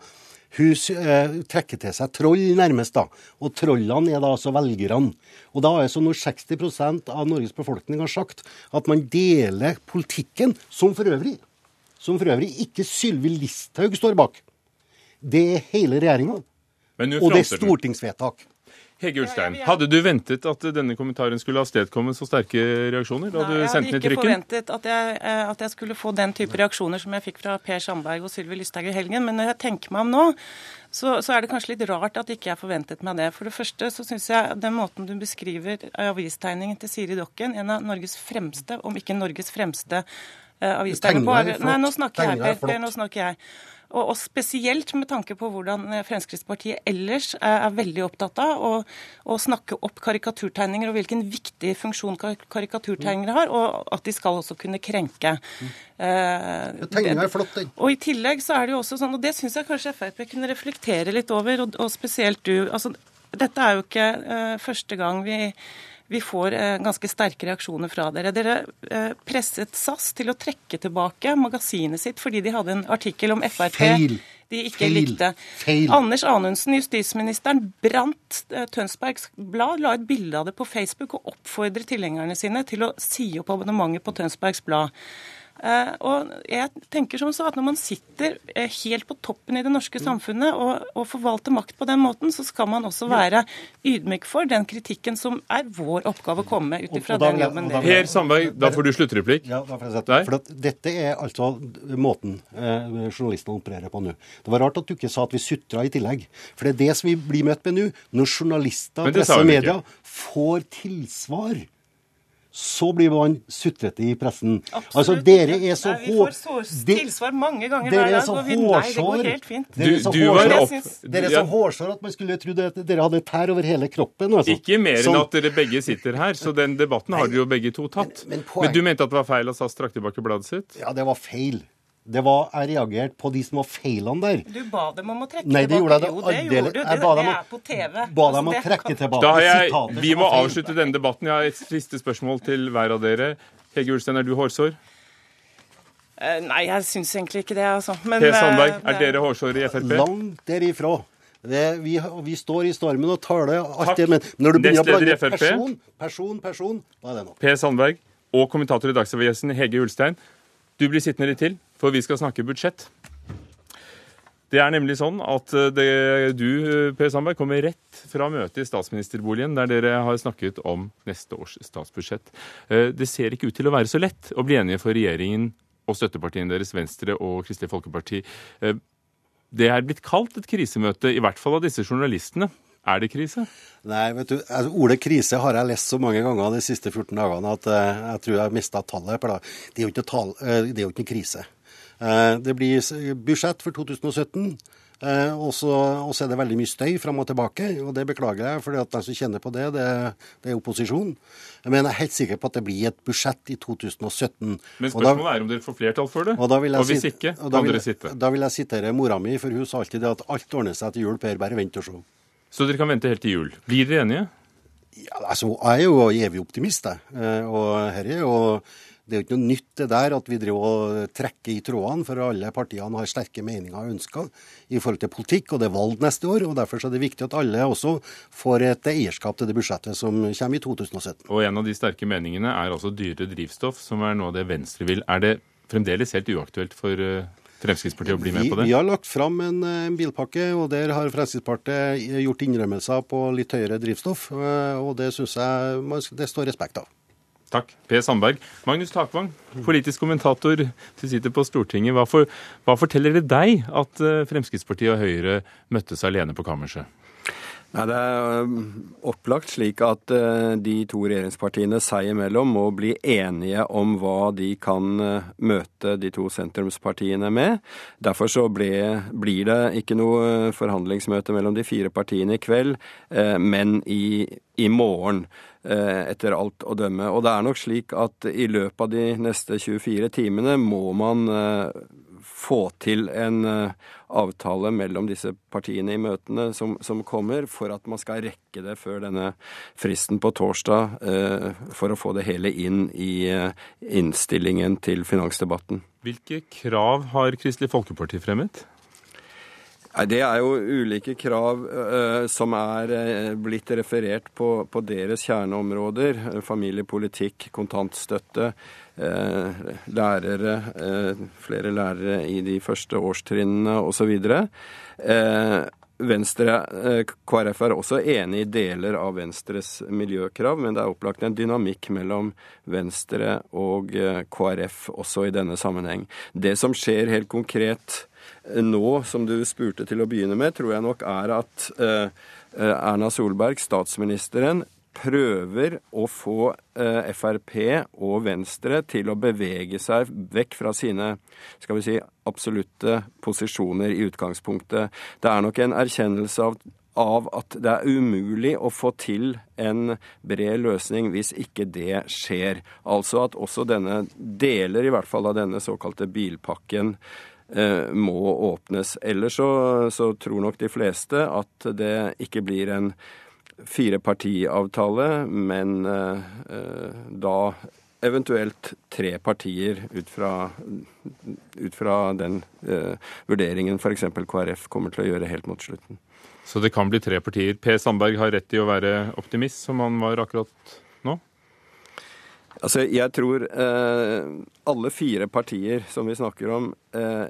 hun eh, trekker til seg troll, nærmest. da, Og trollene er da altså velgerne. Og da er sånn når 60% av Norges befolkning har sagt at man deler politikken, som for øvrig, som for øvrig ikke Sylvi Listhaug står bak. Det er hele regjeringa. Og det er stortingsvedtak. Hege Ulstein, hadde du ventet at denne kommentaren skulle avstedkomme så sterke reaksjoner da Nei, du jeg sendte den hadde i ikke trykken? forventet at jeg, eh, at jeg skulle få den type reaksjoner som jeg fikk fra Per Sandberg og Sylvi Lysthaug i helgen. Men når jeg tenker meg om nå, så, så er det kanskje litt rart at ikke jeg forventet meg det. For det første så syns jeg den måten du beskriver avistegningen til Siri Dokken, en av Norges fremste, om ikke Norges fremste uh, avistegner på Nei, nå snakker jeg, Per. Per. Nå snakker jeg. Og, og spesielt med tanke på hvordan eh, Fremskrittspartiet ellers er, er veldig opptatt av å, å snakke opp karikaturtegninger og hvilken viktig funksjon karikaturtegninger karikaturtegnere har, og at de skal også kunne krenke. Eh, Tegninga er flott, den. og i tillegg så er det jo også sånn, og det syns jeg kanskje Frp kunne reflektere litt over, og, og spesielt du. altså Dette er jo ikke uh, første gang vi vi får eh, ganske sterke reaksjoner fra dere. Dere eh, presset SAS til å trekke tilbake magasinet sitt fordi de hadde en artikkel om Frp Feil. de ikke Feil. likte. Feil. Anders Anundsen, justisministeren, brant eh, Tønsbergs Blad, la et bilde av det på Facebook og oppfordret tilhengerne sine til å si opp abonnementet på Tønsbergs Blad. Eh, og jeg tenker som så at Når man sitter eh, helt på toppen i det norske samfunnet og, og forvalter makt på den måten, så skal man også være ydmyk for den kritikken som er vår oppgave å komme med ut Og- ifra og da den jobben og Per Sandberg, da får du sluttreplikk. Ja, da får jeg sette. For at dette er altså måten eh, journalistene opererer på nå. Det var rart at du ikke sa at vi sutra i tillegg. For det er det som vi blir møtt med nå. Når journalister, Men presse og media får tilsvar, så blir man sutrete i pressen. Absolutt Altså, dere er så Nei, Vi får så- tilsvar mange ganger hver er dag. og vi, nei, det går helt fint. Dere er så du var hårsår- opp- Dere er Ja. hårsår at man skulle tro at dere hadde tær over hele kroppen. Altså. Ikke mer enn at dere begge sitter her, så den debatten har dere jo begge to tatt. Men- men Men, du mente at det var feil at SAS trakk tilbake bladet sitt? Ja, det var feil. Det var, jeg reagerte på de som var feilene der. Du ba dem om å trekke Nei, det tilbake. gjorde Jo, det gjorde du. Det, jeg ba dem det er på TV. Ba Altså, dem å trekke tilbake Da har jeg, vi må avslutte denne debatten. Jeg har et siste spørsmål til hver av dere. Hege Ulstein, er du hårsår? Eh, Nei, jeg syns egentlig ikke det, altså. Men, Per Sandberg, eh, er dere hårsåre i Frp? Langt derifra. Det, vi, vi står i stormen og taler alt det, men når du begynner å blande person, person, person, da er det nok. Per Sandberg og kommentator i Dagsavisen Hege Ulstein. Du blir sittende litt til, for vi skal snakke budsjett. Det er nemlig sånn at eh, det, du, Per Sandberg, kommer rett fra møtet i statsministerboligen, der dere har snakket om neste års statsbudsjett. Eh, Det ser ikke ut til å være så lett å bli enige for regjeringen og støttepartiene deres, Venstre og Kristelig Folkeparti. Eh, Det er blitt kalt et krisemøte, i hvert fall av disse journalistene. Er det krise? Nei, vet du, altså, Ordet krise har jeg lest så mange ganger de siste 14 dagene at uh, jeg tror jeg har mista tallet. Det er jo ikke, tall, uh, det er jo ikke krise. Uh, det blir budsjett for 2017. Eh, og så er det veldig mye støy fram og tilbake, og det beklager jeg. For de som kjenner på det, det, det er opposisjon. Men jeg er helt sikker på at det blir et budsjett i 2017. Men spørsmålet da, er om dere får flertall for det? Og, og hvis ikke, kan dere sitte? Da vil jeg sitere mora mi, for hun sa alltid det at alt ordner seg til jul, Per, bare vent og se. Så dere kan vente helt til jul. Blir dere enige? Ja, altså, Jeg er jo evig optimist, jeg. Eh, og her er jo det er jo ikke noe nytt det der at vi driver og trekker i trådene, for alle partiene har sterke meninger og ønsker i forhold til politikk, og det er valg neste år. og Derfor er det viktig at alle også får et eierskap til det budsjettet som kommer i 2017. Og En av de sterke meningene er altså dyrere drivstoff, som er noe av det Venstre vil. Er det fremdeles helt uaktuelt for eh, Fremskrittspartiet å bli med på det? Vi, vi har lagt fram en, en, bilpakke, og der har Fremskrittspartiet gjort innrømmelser på litt høyere drivstoff. Eh, og Det syns jeg det står respekt av. Takk. Per Sandberg. Magnus Takvang, politisk kommentator. Du sitter på Stortinget. Hva, for, hva forteller det deg at eh, Fremskrittspartiet og Høyre møttes alene på kammerset? Nei, Det er um, opplagt slik at uh, de to regjeringspartiene seg imellom må bli enige om hva de kan møte de to sentrumspartiene med. Derfor så ble, blir det ikke noe forhandlingsmøte mellom de fire partiene i kveld, men i, i morgen. Etter alt å dømme. Og det er nok slik at i løpet av de neste 24 timene må man få til en uh, avtale mellom disse partiene i møtene som, som, kommer, for at man skal rekke det før denne fristen på torsdag, for å få det hele inn i innstillingen til finansdebatten. Hvilke krav har Kristelig Folkeparti fremmet? Det er jo ulike krav uh, som er uh, blitt referert på, på, deres kjerneområder. Familiepolitikk, kontantstøtte, uh, lærere, flere lærere i de første årstrinnene osv. Venstre, KrF er også enig i deler av Venstres miljøkrav, men det er opplagt en dynamikk mellom Venstre og KrF også i denne sammenheng. Det som skjer helt konkret nå, som du spurte til å begynne med, tror jeg nok er at eh, eh, Erna Solberg, statsministeren, prøver å få eh, Frp og Venstre til å bevege seg vekk fra sine skal vi si, absolutte posisjoner i utgangspunktet. Det er nok en erkjennelse av, av at det er umulig å få til en bred løsning hvis ikke det skjer. Altså at også denne deler i hvert fall av denne såkalte bilpakken må åpnes. Ellers så, så, tror nok de fleste at det ikke blir en firepartiavtale, men eh, eh, da eventuelt tre partier ut fra, ut fra den eh, vurderingen f.eks. KrF kommer til å gjøre helt mot slutten. Så det kan bli tre partier. Per Sandberg har rett i å være optimist, som han var akkurat? Altså, jeg tror eh, alle fire partier som vi snakker om, eh,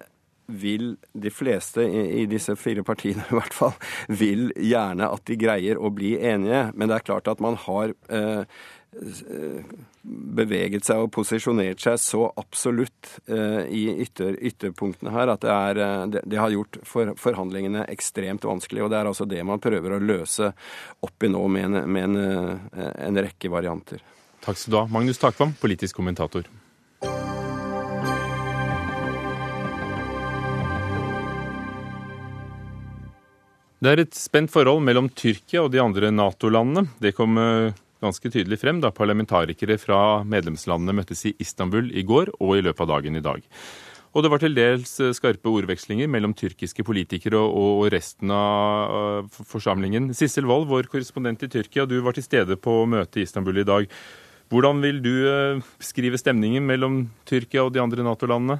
vil de fleste i, disse fire partiene i hvert fall, vil gjerne at de greier å bli enige. Men det er klart at man har eh, beveget seg og posisjonert seg så absolutt eh, i ytter, ytterpunktene her at det, er, eh, det, det har gjort for, forhandlingene ekstremt vanskelig. Og det er altså det man prøver å løse opp i nå med en, med en, eh, en rekke varianter. Takk skal du ha, Magnus Takvam, politisk kommentator. Det er et spent forhold mellom Tyrkia og de andre Nato-landene. Det kom eh, ganske tydelig frem da parlamentarikere fra medlemslandene møttes i Istanbul i går og i løpet av dagen i dag. Og det var til dels eh, skarpe ordvekslinger mellom tyrkiske politikere og resten av forsamlingen. Sissel Wold, vår korrespondent i Tyrkia, du var til stede på møtet i Istanbul i dag. Hvordan vil du eh, beskrive stemningen mellom Tyrkia og de andre Nato-landene?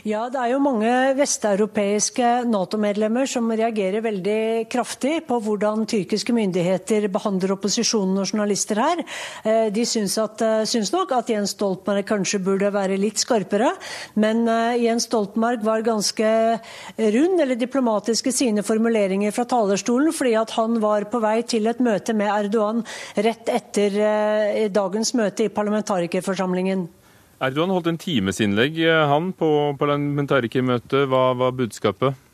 Ja, det er jo mange vesteuropeiske Nato-medlemmer som reagerer veldig kraftig på hvordan tyrkiske myndigheter behandler opposisjonen og journalister her. Eh, de syns, at, eh, syns nok at Jens Stoltenberg kanskje burde være litt skarpere. Men eh, Jens Stoltenberg var ganske rund eller diplomatisk i sine formuleringer fra talerstolen, fordi at han var på vei til et møte med Erdogan rett etter dagens møte i parlamentarikerforsamlingen. Erdogan holdt en timesinnlegg eh, han på parlamentarikermøtet. Hva var budskapet?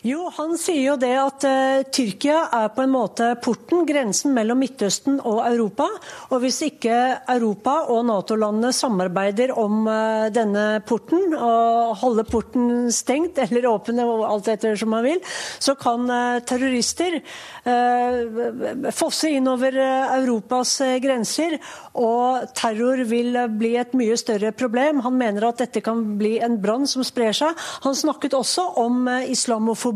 Jo, han sier jo det at uh, Tyrkia er på en måte porten, grensen mellom Midtøsten og Europa. Og hvis ikke Europa og Nato-landene samarbeider om uh, denne porten, og holder porten stengt eller åpen, alt etter som man vil, så kan uh, terrorister fosse innover Europas grenser. Og terror vil bli et mye større problem. Han mener at dette kan bli en brann som sprer seg. Han snakket også om islamofobi,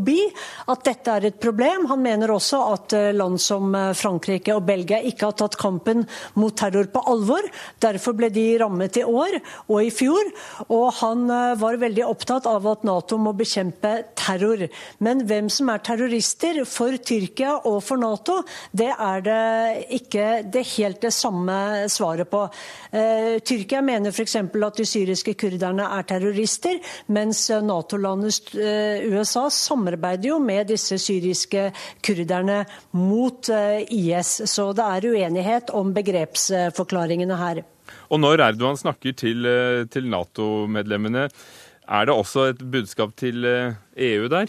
at dette er et problem. Han mener også at eh, land som eh, Frankrike og Belgia ikke har tatt kampen mot terror på alvor. Derfor ble de rammet i år og i fjor. Og han eh, var veldig opptatt av at Nato må bekjempe terror. Men hvem som er terrorister for Tyrkia og for Nato, det er det ikke det helt det samme svaret på. Tyrkia mener f.eks. at de syriske kurderne er terrorister, mens Nato-landet USA samarbeider jo med disse syriske kurderne mot eh, IS. Så det er uenighet om begrepsforklaringene her. Og når Erdogan snakker til, eh, til Nato-medlemmene, er det også et budskap til EU eh, e der?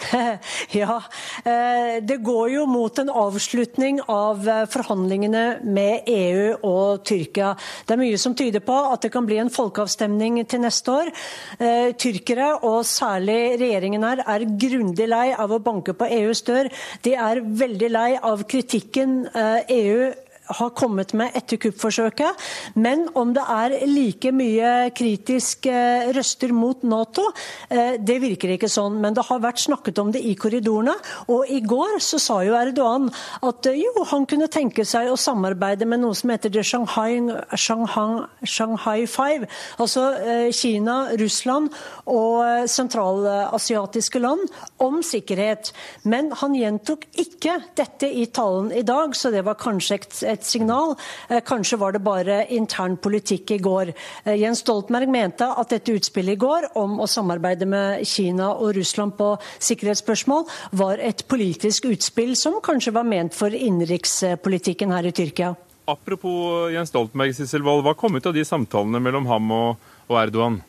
ja, eh, det går jo mot en avslutning av eh, forhandlingene med EU og Tyrkia. Det er mye som tyder på at det kan bli en folkeavstemning til neste år. Eh, tyrkere, og særlig regjeringen her, er grundig lei av å banke på EUs dør. De er veldig lei av kritikken EU har kommet med etter kuppforsøket. Men om det er like mye kritiske eh, røster mot Nato, eh, det virker ikke sånn. Men det har vært snakket om det i korridorene. Og i går så sa jo Erdogan at eh, jo, han kunne tenke seg å samarbeide med noe som heter Shanghai, Shanghai, Shanghai Five. Altså Kina, Russland og sentralasiatiske land om sikkerhet. Men han gjentok ikke dette i talen i dag, så det var kanskje et et signal. Eh, kanskje var det bare intern politikk i går. Eh, Jens Stoltenberg mente at dette utspillet i går om å samarbeide med Kina og Russland på sikkerhetsspørsmål var et politisk utspill som kanskje var ment for innenrikspolitikken her i Tyrkia. Apropos Jens Stoltenberg, Sissel Wold, hva kom ut av de samtalene mellom ham og, og Erdogan?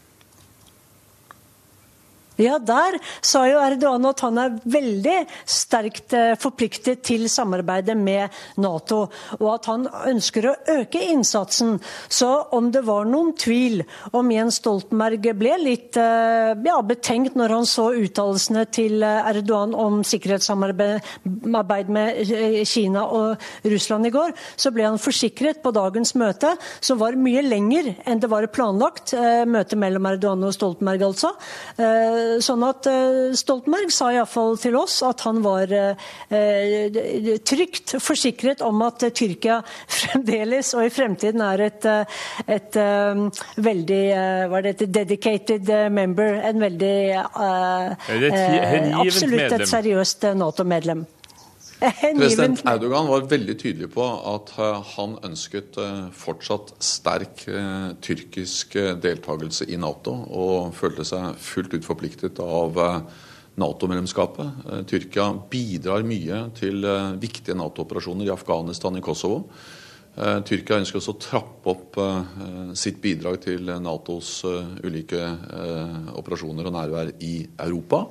Ja, der sa jo Erdogan at han er veldig sterkt eh, forpliktet til samarbeidet med Nato, og at han ønsker å øke innsatsen. Så om det var noen tvil om Jens Stoltenberg ble litt eh, ja, betenkt når han så uttalelsene til eh, Erdogan om sikkerhetssamarbeid med Kina og Russland i går, så ble han forsikret på dagens møte, som var mye lenger enn det var planlagt. Møtet mellom Erdogan og Stoltenberg, altså sånn at eh, Stoltenberg sa iallfall til oss at han var eh, trygt forsikret om at Tyrkia fremdeles og i fremtiden er et, eh, et veldig hva det, heter dedicated member. En veldig Absolutt et seriøst Nato-medlem. President Erdogan var veldig tydelig på at eh, han ønsket eh, fortsatt sterk eh, tyrkisk deltakelse i Nato, og følte seg fullt ut forpliktet av Nato-medlemskapet. Tyrkia bidrar mye til viktige Nato-operasjoner i Afghanistan og Kosovo. Tyrkia ønsker også å trappe opp sitt bidrag til Natos ulike operasjoner og nærvær i Europa.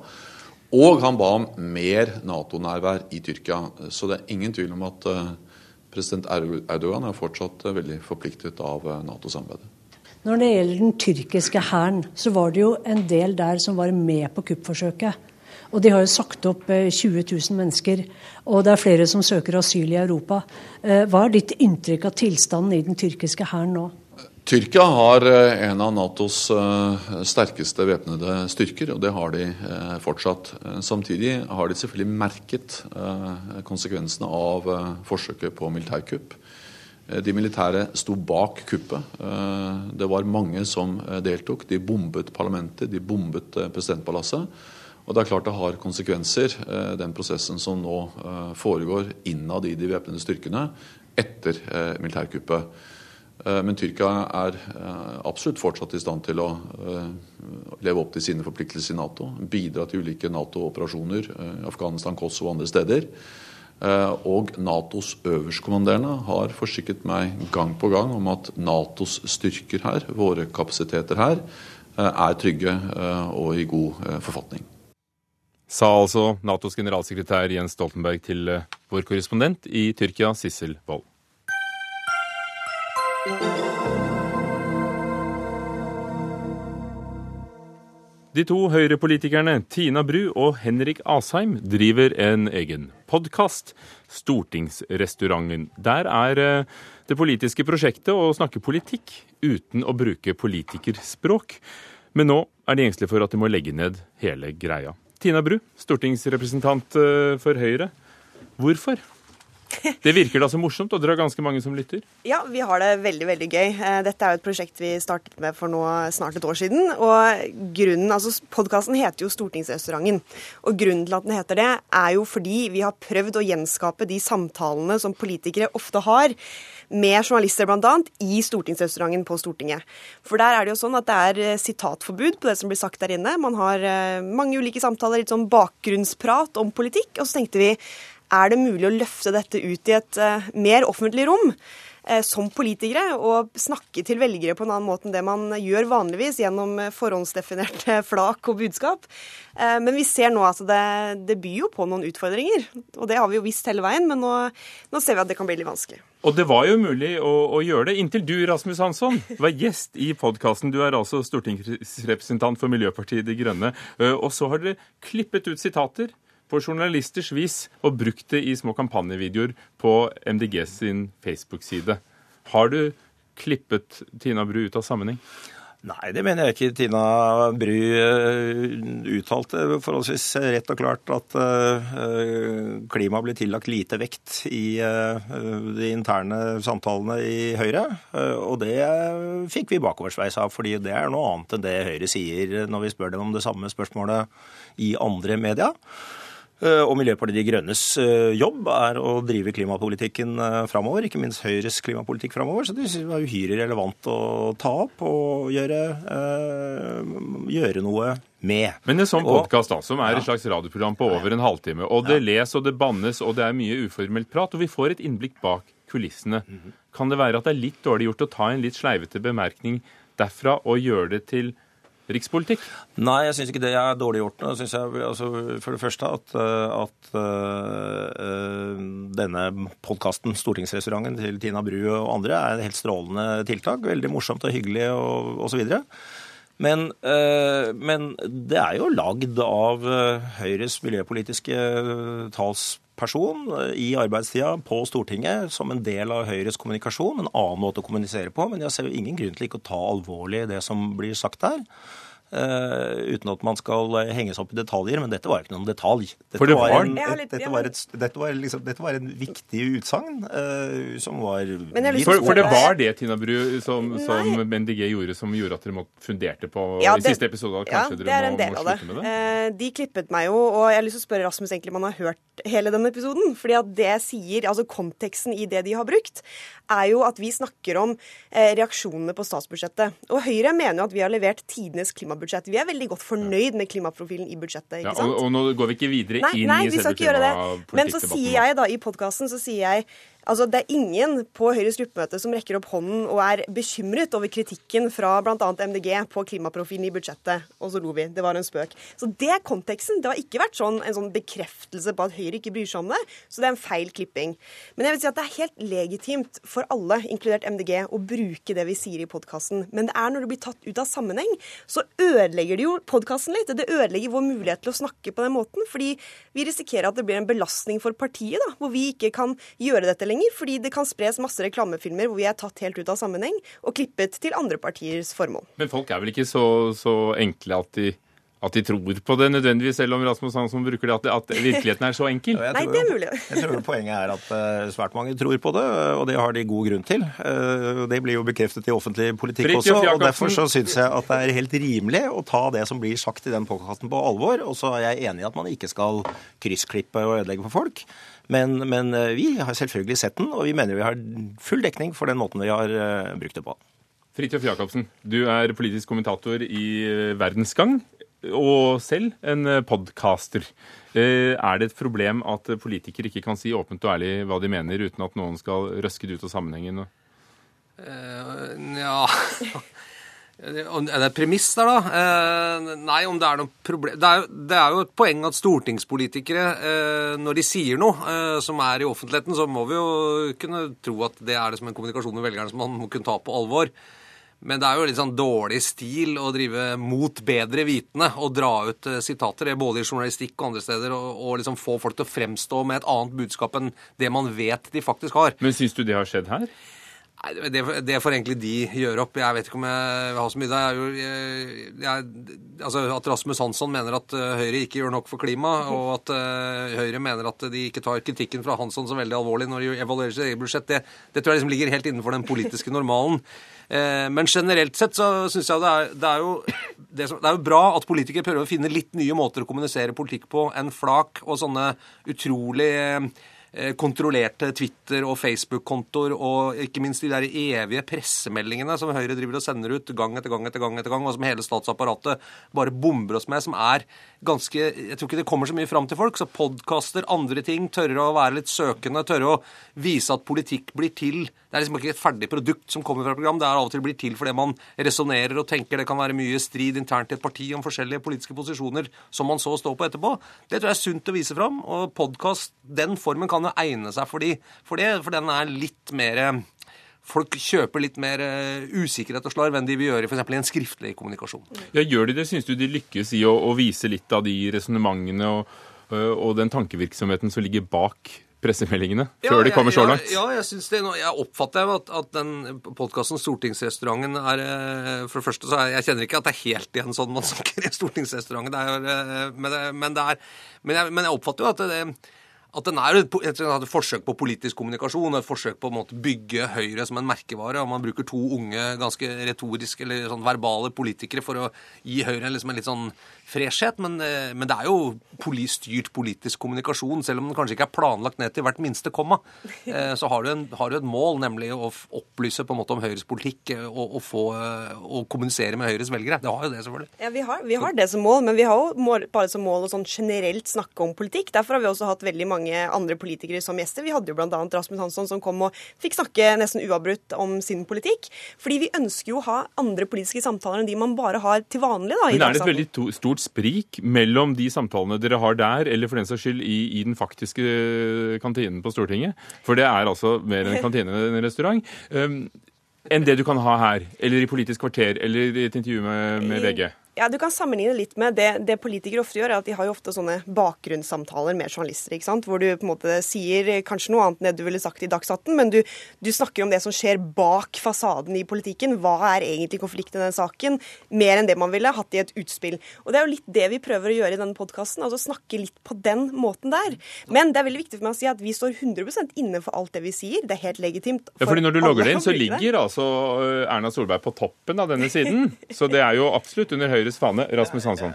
Og han ba om mer Nato-nærvær i Tyrkia. Så det er ingen tvil om at eh, president Erdogan er fortsatt eh, veldig forpliktet av eh, Nato-samarbeidet. Når det gjelder den tyrkiske hæren, så var det jo en del der som var med på kuppforsøket. Og de har jo sagt opp 20 000 mennesker, og det er flere som søker asyl i Europa. Hva er ditt inntrykk av tilstanden i den tyrkiske hæren nå? Tyrkia har eh, en av Natos eh, sterkeste væpnede styrker, og det har de eh, fortsatt. Samtidig har de selvfølgelig merket konsekvensene av forsøket på militærkupp. De militære sto bak kuppet. Det var mange som deltok. De bombet parlamentet, de bombet presidentpalasset. Og det er klart det har konsekvenser, den prosessen som nå foregår innad i de væpnede styrkene etter militærkuppet. Eh, men Tyrkia er eh, absolutt fortsatt i stand til å eh, leve opp til sine forpliktelser i Nato. Bidra til ulike Nato-operasjoner i Afghanistan, Kosovo og andre steder. Og Natos øverstkommanderende har forsikret meg gang på gang om at Natos styrker her, våre kapasiteter her, er trygge og i god forfatning. Sa altså Natos generalsekretær Jens Stoltenberg til vår korrespondent i Tyrkia, Sissel Wold. De to høyrepolitikerne Tina Bru og Henrik Asheim driver en egen podkast, Stortingsrestauranten. Der er eh, det politiske prosjektet å snakke politikk uten å bruke politikerspråk. Men nå er de engstelige for at de må legge ned hele greia. Tina Bru, stortingsrepresentant eh, for Høyre. Hvorfor? Det virker da så morsomt, og dere har ganske mange som lytter? Ja, vi har det veldig veldig gøy. Eh, dette er jo et prosjekt vi startet med for nå snart et år siden. og grunnen, altså Podkasten heter jo Stortingsrestauranten. Og grunnen til at den heter det, er jo fordi vi har prøvd å gjenskape de samtalene som politikere ofte har med journalister bl.a. i stortingsrestauranten på Stortinget. For der er det jo sånn at det er eh, sitatforbud på det som blir sagt der inne. Man har eh, mange ulike samtaler, litt sånn bakgrunnsprat om politikk. Og så tenkte vi er det mulig å løfte dette ut i et uh, mer offentlig rom? Uh, som politikere, og snakke til velgere på en annen måte enn det man gjør vanligvis gjennom eh, forhåndsdefinerte flak og budskap. Men vi ser nå at det, det, byr jo på noen utfordringer. Og det har vi jo visst hele veien, men nå, nå ser vi at det kan bli litt vanskelig. Og det var jo mulig å, å gjøre det, inntil du, Rasmus Hansson, var gjest i podkasten. Du er altså stortingsrepresentant for Miljøpartiet De Grønne. Og så har dere klippet ut sitater på journalisters vis og brukt det i små kampanjevideoer på MDG sin Facebook-side. Har du klippet Tina Bru ut av sammenheng? Nei, det mener jeg ikke. Tina Bru eh, uttalte forholdsvis rett og klart at eh, klima blir tillagt lite vekt i eh, de interne samtalene i Høyre. Og det fikk vi bakoversveis av, fordi det er noe annet enn det Høyre sier når vi spør dem om det samme spørsmålet i andre media. Eh, og Miljøpartiet De Grønnes eh, jobb er å drive klimapolitikken eh, framover, ikke minst Høyres klimapolitikk framover. Så det er uhyre relevant å ta opp og gjøre, gjøre noe med. Men en sånn podkast som er et slags radioprogram på over en halvtime, og det les og det bannes og det er mye uformelt prat, og vi får et innblikk bak kulissene. Mhm. Kan det være at det er litt dårlig gjort å ta en litt sleivete bemerkning derfra og gjøre det til rikspolitikk? Nei, jeg syns ikke det er dårlig gjort. Jeg synes jeg, altså, for det første at, eh, at uh, denne podkasten, Stortingsrestauranten til Tina Bru og andre, er et helt strålende tiltak. Veldig morsomt og hyggelig og osv. Men, uh, men det er jo lagd av Høyres miljøpolitiske talsperson i arbeidstida på Stortinget som en del av Høyres kommunikasjon. En annen måte å kommunisere på. Men jeg ser jo ingen grunn til ikke å ta alvorlig det som blir sagt der. Uh, uten at man skal henges opp i detaljer, men dette var jo ikke noen detalj. Dette, det var, en, et, dette, var, et, dette, var liksom, dette var, en viktig utsagn uh, som var for, for, det var det, Tina Bru, som, som MDG gjorde, som gjorde at dere funderte på ja, det, i siste episode? Kanskje ja, det er en del av det. Uh, de klippet meg jo, og jeg har lyst til å spørre Rasmus egentlig om han har hørt hele denne episoden. fordi at det sier, altså Konteksten i det de har brukt, er jo at vi snakker om reaksjonene på statsbudsjettet. Og Høyre mener jo at vi har levert tidenes klimabudsjett klimabudsjett. Vi er veldig godt fornøyd med klimaprofilen i budsjettet. ikke sant? Ja, og, og, nå går vi ikke videre nei, inn nei, i selve klimapolitikkdebatten. Men så sier jeg da i podkasten så sier jeg Altså, Det er ingen på Høyres gruppemøte som rekker opp hånden og er bekymret over kritikken fra bl.a. MDG på klimaprofilen i budsjettet. Og så lo vi. Det var en spøk. Så det er konteksten. Det har ikke vært sånn, en sånn bekreftelse på at Høyre ikke bryr seg om det. Så det er en feil klipping. Men jeg vil si at det er helt legitimt for alle, inkludert MDG, å bruke det vi sier i podkasten. Men det er når det blir tatt ut av sammenheng, så ødelegger det jo podkasten litt. Det ødelegger vår mulighet til å snakke på den måten. Fordi vi risikerer at det blir en belastning for partiet, da, hvor vi ikke kan gjøre dette lenger, fordi det kan spres masse reklamefilmer hvor vi er tatt helt ut av sammenheng og klippet til andre partiers formål. Men folk er vel ikke så, så enkle at de at de tror på det nødvendigvis, selv om Rasmus Hansson bruker det, at, at virkeligheten er så enkel? Nei, det er mulig. jeg tror poenget er at uh, svært mange tror på det, og det har de god grunn til. Uh, det blir jo bekreftet i offentlig politikk Fritjof, også, og derfor så syns jeg at det er helt rimelig å ta det som blir sagt i den påkasten på alvor. Og så er jeg enig i at man ikke skal kryssklippe og ødelegge for folk. Men, men uh, vi har selvfølgelig sett den, og vi mener vi har full dekning for den måten vi har brukt det på. Fridtjof Jacobsen, du er politisk kommentator i Verdensgang og selv en eh, podcaster. Eh, er det et problem at politikere ikke kan si åpent og ærlig hva de mener, uten at noen skal røske det ut av sammenhengen? Uh, ja Er det et premiss der, da? Eh, nei, om det er noe problem det er, det er, jo et poeng at stortingspolitikere, eh, når de sier noe eh, som er i offentligheten, så må vi jo kunne tro at det er det som en kommunikasjon med velgerne som man må kunne ta på alvor. Men det er jo litt sånn dårlig stil å drive mot bedre vitende og dra ut eh, sitater, både i journalistikk og andre steder, og, og liksom få folk til å fremstå med et annet budskap enn det man vet de faktisk har. Men syns du det har skjedd her? Nei, det, det, får egentlig de gjøre opp. Jeg vet ikke om jeg har så mye der. Jeg, altså At Rasmus Hansson mener at eh, Høyre ikke gjør nok for klima, og at uh, Høyre mener at de ikke tar kritikken fra Hansson så veldig alvorlig når de evaluerer sitt eget budsjett, det, det, tror jeg liksom ligger helt innenfor den politiske normalen. Uh, men generelt sett så syns jeg det er, det er jo som, det, er jo bra at politikere prøver å finne litt nye måter å kommunisere politikk på enn flak og sånne utrolig Eh, kontrollerte Twitter- og Facebook-kontoer, og ikke minst de der evige pressemeldingene som Høyre driver og sender ut gang etter gang etter gang, etter gang, og som hele statsapparatet bare bomber oss med, som er ganske Jeg tror ikke det kommer så mye fram til folk. Så podkaster, andre ting, tørre å være litt søkende, tørre å vise at politikk blir til. Det er liksom ikke et ferdig produkt som kommer fra program. Det er av og til blir til fordi man resonnerer og tenker det kan være mye strid internt i et parti om forskjellige politiske posisjoner som man så står på etterpå. Det tror jeg er sunt å vise fram. Og podkast, den formen kan jo egne seg for, de, for det, for den er litt mer folk kjøper litt mer uh, usikkerhet og slarv enn de vil gjøre f.eks. i en skriftlig kommunikasjon. Ja, Gjør de det? Syns du de lykkes i å, å vise litt av de resonnementene og, og, den tankevirksomheten som ligger bak pressemeldingene, ja, før de kommer så langt? Ja, jeg synes det. Jeg oppfatter at, at den podkasten Stortingsrestauranten er eh, For det første så er, jeg kjenner ikke at det er helt igjen sånn man snakker i Stortingsrestauranten, er, men, men, men, jeg, men jeg oppfatter jo at det, at den er et, et, forsøk på politisk kommunikasjon, et forsøk på å bygge Høyre som en merkevare. og Man bruker to unge, ganske retoriske eller sånn verbale politikere for å gi Høyre liksom en litt sånn freshhet, men, eh, men, det er jo styrt politisk kommunikasjon. Selv om den kanskje ikke er planlagt ned til hvert minste komma, eh, så har du, en, har du et mål, nemlig å opplyse på en måte om Høyres politikk eh, og, og, få, og kommunisere med Høyres velgere. Det har jo det, selvfølgelig. Ja, Vi har, vi har det som mål, men vi har jo bare som mål å sånn generelt snakke om politikk. Derfor har vi også hatt veldig mange andre politikere som gjester. Vi hadde jo bl.a. Rasmus Hansson som kom og fikk snakke nesten uavbrutt om sin politikk. Fordi vi ønsker jo å ha andre politiske samtaler enn de man bare har til vanlig. da. Men er det et veldig stort sprik mellom de samtalene dere har der, eller for den saks skyld i, i den faktiske kantinen på Stortinget? For det er altså mer en kantine enn en restaurant. Um, enn det du kan ha her, eller i Politisk kvarter, eller i et intervju med, med VG? Ja, Du kan sammenligne litt med det, det, politikere ofte gjør, er at de har jo ofte sånne bakgrunnssamtaler med journalister. ikke sant? Hvor du på en måte sier kanskje noe annet enn det du ville sagt i Dagsnytt, men du, du, snakker om det som skjer bak fasaden i politikken. Hva er egentlig konflikten i den saken? Mer enn det man ville hatt i et utspill. Og Det er jo litt det vi prøver å gjøre i denne podkasten, altså snakke litt på den måten der. Men det er veldig viktig for meg å si at vi står 100 inne for alt det vi sier. Det er helt legitimt. For ja, fordi Når du logger det inn, så ligger altså øh, Erna Solberg på toppen av denne siden. Så det er jo absolutt under Høyre Høyres fane, Rasmus Hansson?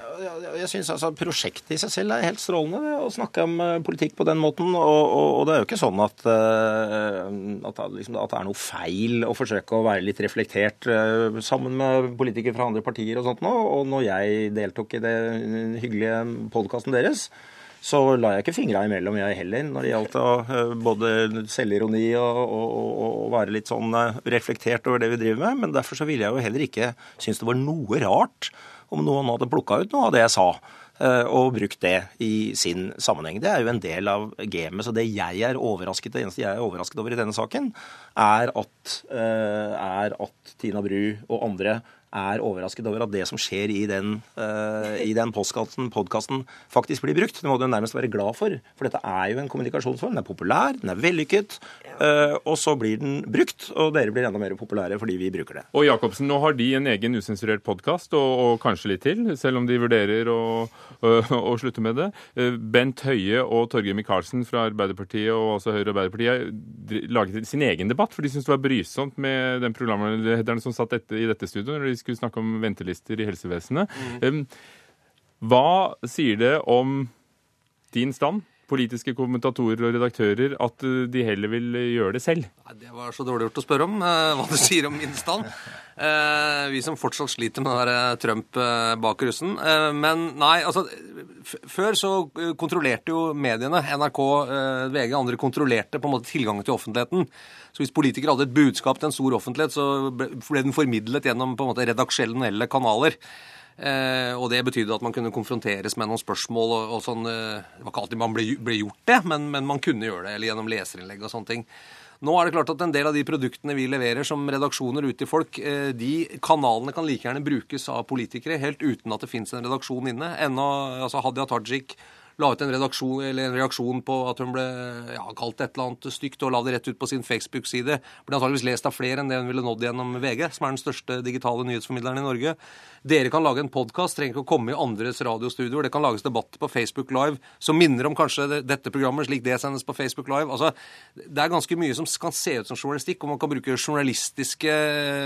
Jeg synes altså Prosjektet i seg selv er helt strålende, å snakke om eh, politikk på den måten. Og, og, og det er jo ikke sånn at, eh, at, liksom, at, det er noe feil å forsøke å være litt reflektert eh, sammen med politikere fra andre partier og sånt nå. Og når jeg deltok i det hyggelige podkasten deres, så la jeg ikke fingra imellom, jeg heller, når det gjaldt både selvironi og, og, og, være litt sånn reflektert over det vi driver med. Men derfor så ville jeg jo heller ikke synes det var noe rart om noen hadde plukka ut noe av det jeg sa eh, og brukt det i sin sammenheng. Det er jo en del av gamet. Så det jeg er overrasket, det eneste jeg er overrasket over i denne saken, er at, eh, er at Tina Bru og andre er overrasket over at det som skjer i den, uh, i den podkasten, faktisk blir brukt. Det må du nærmest være glad for. For dette er jo en kommunikasjonsform. Den er populær, den er vellykket. Uh, og så blir den brukt, og dere blir enda mer populære fordi vi bruker det. Og Jacobsen, nå har de en egen usensurert podkast, og, og, kanskje litt til, selv om de vurderer å, å, slutte med det. Uh, Bent Høie og Torgeir Micaelsen fra Arbeiderpartiet og også Høyre og Arbeiderpartiet laget sin egen debatt, for de syntes det var brysomt med den programlederen som satt i dette studioet. når de skulle snakke om ventelister i helsevesenet. Mm. Hva sier det om din stand politiske kommentatorer og redaktører at eh, de heller vil gjøre det selv? Nei, Det var så dårlig gjort å spørre om eh, hva du sier om min stand. Eh, vi som fortsatt sliter med den der Trump eh, bak russen. Eh, men nei, altså Før så eh, kontrollerte jo mediene, NRK, eh, VG og andre, kontrollerte på en måte tilgangen til offentligheten. Så hvis politikere hadde et budskap til en stor offentlighet, så ble den formidlet gjennom på en måte redaksjonelle kanaler. Eh, og det betydde at man kunne konfronteres med noen spørsmål og, og sånn. Eh, det var ikke alltid man ble, ble gjort det, men, men, man kunne gjøre det, eller gjennom leserinnlegg og sånne ting. Nå er det klart at en del av de produktene vi leverer som redaksjoner ut til folk, eh, de kanalene kan like gjerne brukes av politikere helt uten at det fins en redaksjon inne. Ennå, altså Hadia Tajik la ut en, en reaksjon på at hun ble ja, kalt et eller annet stygt, og la det rett ut på sin Facebook-side. Ble antageligvis lest av flere enn det hun ville nådd gjennom VG, som er den største digitale nyhetsformidleren i Norge. Dere kan lage en podkast, trenger ikke å komme i andres radiostudioer. Det kan lages debatter på Facebook Live som minner om kanskje dette programmet, slik det sendes på Facebook Live. Altså, det er ganske mye som kan se ut som journalistikk, og man kan bruke journalistiske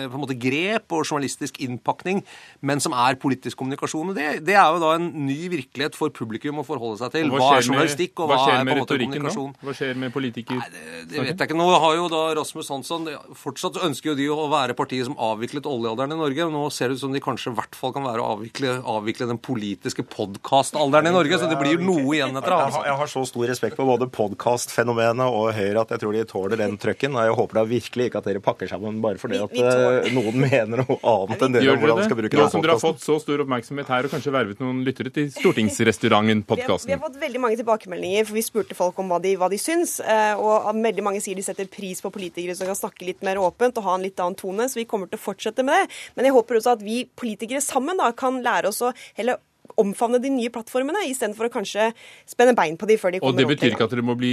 på en måte, grep og journalistisk innpakning, men som er politisk kommunikasjon. Det, det er jo da en ny virkelighet for publikum å forholde seg til. Hva, Hva, er journalistikk, og hva, hva er på en måte kommunikasjon? Da? Hva skjer med politiker? Det vet jeg ikke. Nå har jo da Rasmus Hansson Fortsatt ønsker jo de å være partiet som avviklet oljealderen i Norge. Nå ser det ut som de kanskje i hvert fall kan være å avvikle, avvikle den politiske podkastalderen i Norge. Så det blir noe igjen etter det. har, jeg har så stor respekt for både podkastfenomenet og Høyre at jeg tror de tåler den trøkken. Og jeg håper da virkelig ikke at dere pakker sammen bare fordi at eh, noen mener noe annet enn dere om hvordan de skal det? bruke Nå den som dere har fått så stor oppmerksomhet her, og kanskje vervet noen lyttere til Stortingsrestauranten, Vi har, fått veldig mange tilbakemeldinger, for vi spurte folk om hva de, hva de syns. eh, Og veldig mange sier de setter pris på politikere som kan snakke litt mer åpent og ha en litt annen tone. Så vi kommer til å fortsette med det. Men jeg håper også at vi politikere sammen da kan lære oss å heller omfavne de nye plattformene, istedenfor å kanskje spenne bein på de før de Og det betyr ikke at dere må bli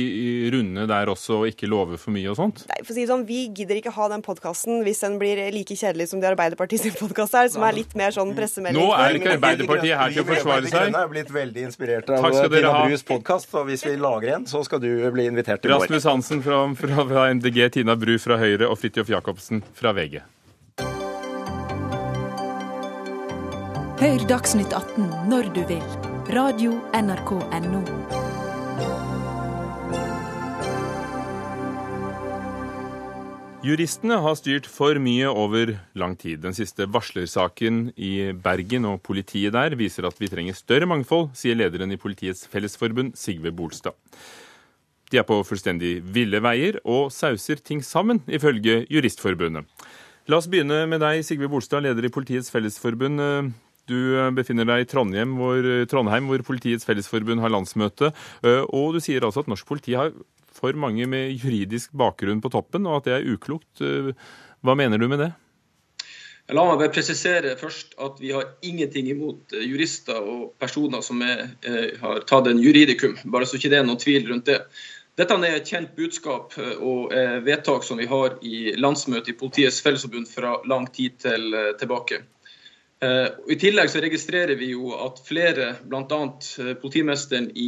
runde der også, og ikke love for mye og sånt? Nei, for å si det sånn, Vi gidder ikke ha den podkasten hvis den blir like kjedelig som det Arbeiderpartiet sin podkast er, som er litt mer sånn pressemelding. Nå er ikke Arbeiderpartiet her til å forsvare seg. Vi er blitt veldig inspirert av Tina. Brus podkast, og hvis vi lager en, så skal du bli invitert til vår. Rasmus Hansen fra, fra, fra MDG, Tina Bru fra Høyre og Fridtjof Jacobsen fra VG. Hør Dagsnytt 18 når du vil. Radio NRK Radio.nrk.no. Juristene har styrt for mye over lang tid. Den siste varslersaken i Bergen og politiet der viser at vi trenger større mangfold, sier lederen i Politiets Fellesforbund, Sigve Bolstad. De er på fullstendig ville veier og sauser ting sammen, ifølge Juristforbundet. La oss begynne med deg, Sigve Bolstad, leder i Politiets Fellesforbund. Du befinner deg i Trondheim hvor, Trondheim, hvor Politiets Fellesforbund har landsmøte. Og du sier altså at norsk politi har for mange med juridisk bakgrunn på toppen, og at det er uklokt. Hva mener du med det? La meg bare presisere først at vi har ingenting imot jurister og personer som er, har tatt en juridikum, bare så ikke det er noen tvil rundt det. Dette er et kjent budskap og vedtak som vi har i landsmøtet i Politiets Fellesforbund fra lang tid til, tilbake. I tillegg så registrerer vi jo at flere, bl.a. politimesteren i,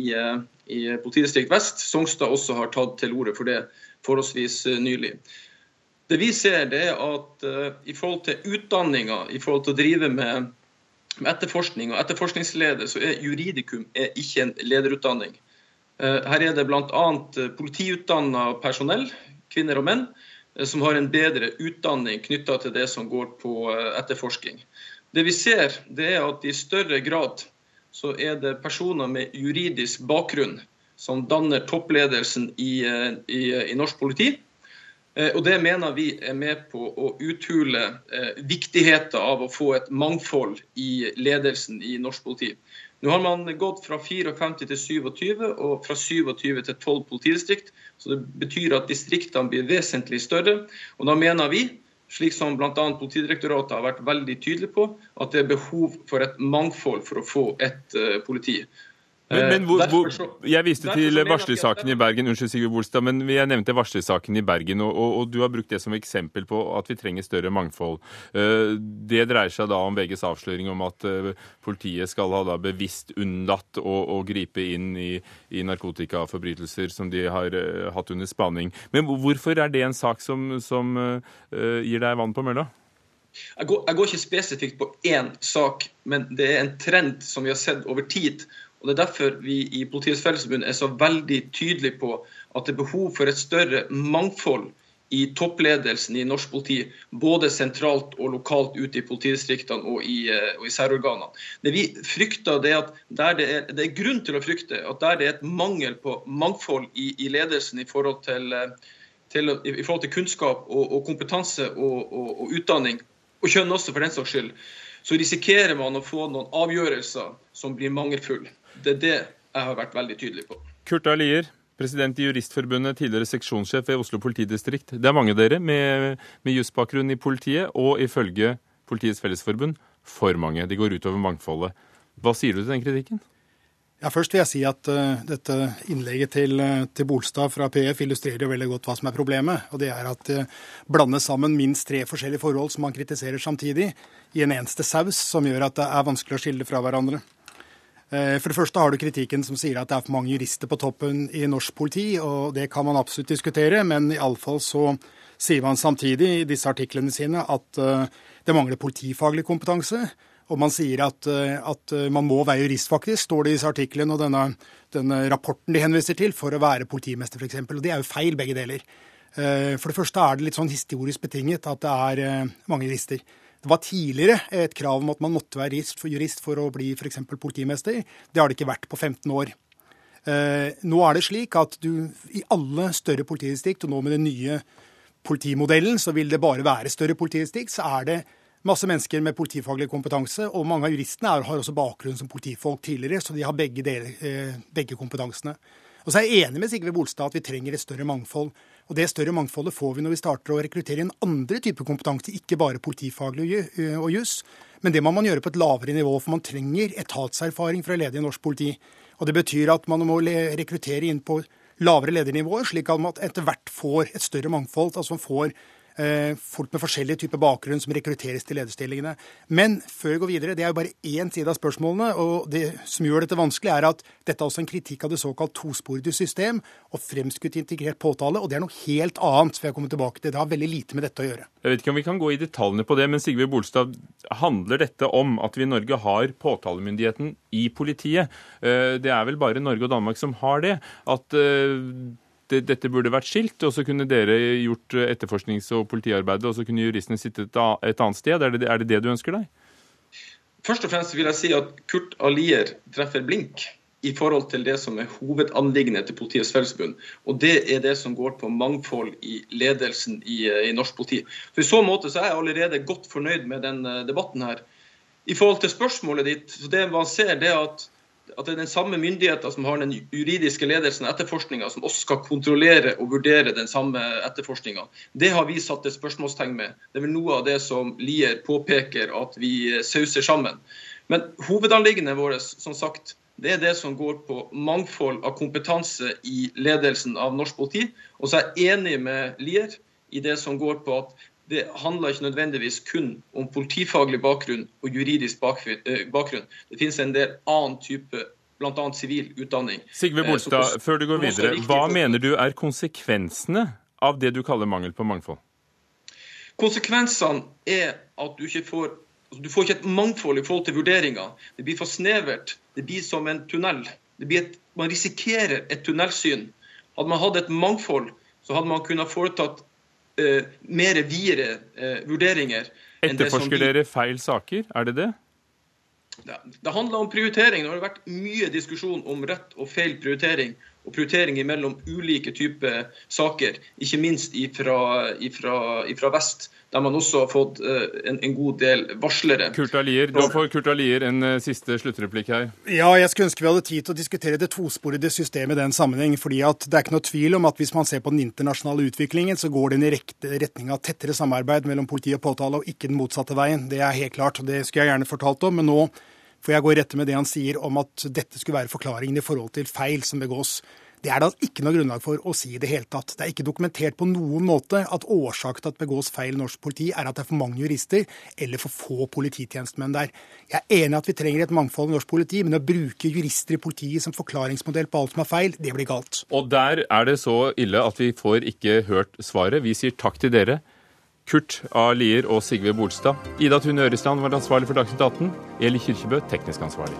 i politidistrikt vest, Songstad, også har tatt til orde for det forholdsvis nylig. Det vi ser, det er at uh, i forhold til utdanninga, i forhold til å drive med, med etterforskning og etterforskningsleder, så er juridikum er ikke en lederutdanning. Uh, her er det bl.a. politiutdanna personell, kvinner og menn, uh, som har en bedre utdanning knytta til det som går på etterforsking. Det vi ser, det er at i større grad så er det personer med juridisk bakgrunn som danner toppledelsen i, i, i norsk politi. Og Det mener vi er med på å uthule eh, viktigheten av å få et mangfold i ledelsen i norsk politi. Nå har man gått fra 54 til 27, og fra 27 til 12 politidistrikt. så Det betyr at distriktene blir vesentlig større. og Da mener vi, slik som bl.a. Politidirektoratet har vært veldig tydelig på, at det er behov for et mangfold for å få et uh, politi. Men, men hvor, hvor, jeg viste til varslersaken i Bergen, unnskyld Sigurd Bolstad, men jeg nevnte varslersaken i Bergen, og, og, og du har brukt det som eksempel på at vi trenger større mangfold. Eh, Det dreier seg da om VGs avsløring om at eh, politiet skal ha da bevisst unnlatt å, å gripe inn i, i narkotikaforbrytelser som de har eh, hatt under spaning. Men hvorfor er det en sak som, som eh, gir deg vann på mølla? Jeg går, jeg går ikke spesifikt på én sak, men det er en trend som vi har sett over tid. Og Det er derfor vi i Politiets Fellesforbund er så veldig tydelige på at det er behov for et større mangfold i toppledelsen i norsk politi, både sentralt og lokalt ute i politidistriktene og i, eh, og i særorganene. Det vi frykter, det er at det er, det er grunn til å frykte at der det er et mangel på mangfold i, i ledelsen i forhold til, eh, til, i forhold til kunnskap og, og kompetanse og, og utdanning, og kjønn også for den saks skyld, så risikerer man å få noen avgjørelser som blir mangelfulle. Det er det jeg har vært veldig tydelig på. Kurt Alier, president i Juristforbundet, tidligere seksjonssjef ved Oslo politidistrikt. Det er mange av dere med, med jusbakgrunn i politiet, og ifølge Politiets Fellesforbund for mange. De går utover mangfoldet. Hva sier du til den kritikken? Ja, Først vil jeg si at uh, dette innlegget til, uh, til, Bolstad fra PF illustrerer jo veldig godt hva som er problemet. Og det er at det uh, blandes sammen minst tre forskjellige forhold som man kritiserer samtidig, i en eneste saus, som gjør at det er vanskelig å skille fra hverandre. Eh, for det første har du kritikken som sier at det er for mange jurister på toppen i norsk politi, og det kan man absolutt diskutere, men iallfall så sier man samtidig i disse artiklene sine at eh, det mangler politifaglig kompetanse. Og man sier at, eh, at man må være jurist, faktisk, står det i disse artiklene og denne, denne rapporten de henviser til, for å være politimester, f.eks. Og det er jo feil, begge deler. For det første er det litt sånn historisk betinget at det er mange jurister. Det var tidligere et krav om at man måtte være jurist for å bli f.eks. politimester. Det har det ikke vært på 15 år. Eh, nå er det slik at du i alle større politidistrikt, og nå med den nye politimodellen, så vil det bare være større politidistrikt, så er det masse mennesker med politifaglig kompetanse. Og mange av juristene er, har også bakgrunn som politifolk tidligere, så de har begge, deler, eh, begge kompetansene. Og så er jeg enig med Sigve Bolstad at vi trenger et større mangfold. Og Det større mangfoldet får vi når vi starter å rekruttere inn andre typer kompetanse, ikke bare politifaglig og juss. Men det må man gjøre på et lavere nivå, for man trenger etatserfaring fra ledige i norsk politi. Og Det betyr at man må rekruttere inn på lavere ledernivåer, slik at man etter hvert får et større mangfold. altså man får Eh, folk med forskjellige typer bakgrunn som rekrutteres til lederstillingene. Men før vi går videre, det er jo bare én side av spørsmålene. Og det som gjør dette vanskelig, er at dette er også en kritikk av det såkalt tosporede system og fremskutt integrert påtale. Og det er noe helt annet, For jeg komme tilbake til. Det har veldig lite med dette å gjøre. Jeg vet ikke om vi kan gå i detaljene på det, men Sigve Bolstad, handler dette om at vi i Norge har påtalemyndigheten i politiet? Eh, det er vel bare Norge og Danmark som har det. At dette burde vært skilt, og så kunne dere gjort etterforsknings- og politiarbeidet, og så kunne juristene sittet et annet sted. Er det, er det det du ønsker deg? Først og fremst vil jeg si at Kurt Alier treffer blink i forhold til det som er hovedanliggende til Politiets Fellesforbund. Og det er det som går på mangfold i ledelsen i, i, norsk politi. For I så måte så er jeg allerede godt fornøyd med den eh, debatten her. I forhold til spørsmålet ditt, så det man ser, det er at at det er den samme myndigheten som har den juridiske ledelsen av etterforskninga, som også skal kontrollere og vurdere den samme etterforskninga. Det har vi satt et spørsmålstegn med. Det er vel noe av det som Lier påpeker at vi sauser sammen. Men hovedanliggendet vårt, som sagt, det er det som går på mangfold av kompetanse i ledelsen av norsk politi. Og så er jeg enig med Lier i det som går på at det handler ikke nødvendigvis kun om politifaglig bakgrunn og juridisk eh, bakgrunn. Det finnes en del annen type bl.a. sivil utdanning. Sigve eh, Bolstad, før du går videre, hva mener du er konsekvensene av det du kaller mangel på mangfold? Konsekvensene er at du ikke får altså du får ikke et mangfold i forhold til vurderinger. Det blir for snevert. Det blir som en tunnel. Et, man risikerer et tunnelsyn. Hadde man hatt et mangfold, så hadde man kunnet foretatt mer videre uh, vurderinger. Etterforsker dere feil saker, er det det? Det, det handler om prioritering. Det har vært mye diskusjon om rett og feil prioritering. Og prioritering mellom ulike typer saker, ikke minst ifra, ifra, ifra vest, der man også har fått uh, en, en, god del varslere. Kurt Alier, Da får Kurt Alier en uh, siste sluttreplikk her. Ja, jeg skulle ønske vi hadde tid til å diskutere det tosporede systemet i den sammenheng. fordi at det er ikke noe tvil om at hvis man ser på den internasjonale utviklingen, så går den i retning av tettere samarbeid mellom politi og påtale, og ikke den motsatte veien. Det er helt klart. og Det skulle jeg gjerne fortalt om. men nå for jeg går i rette med det han sier om at dette skulle være forklaringen i forhold til feil som begås. Det er det ikke noe grunnlag for å si i det hele tatt. Det er ikke dokumentert på noen måte at årsaken til at det begås feil i norsk politi, er at det er for mange jurister eller for få polititjenestemenn der. Jeg er enig i at vi trenger et mangfold i norsk politi, men å bruke jurister i politiet som forklaringsmodell på alt som er feil, det blir galt. Og der er det så ille at vi får ikke hørt svaret. Vi sier takk til dere. Kurt A. Lier og Sigve Bolstad. Ida Tune Øresland var ansvarlig for Dagsnytt 18. Eli Kyrkjebø teknisk ansvarlig.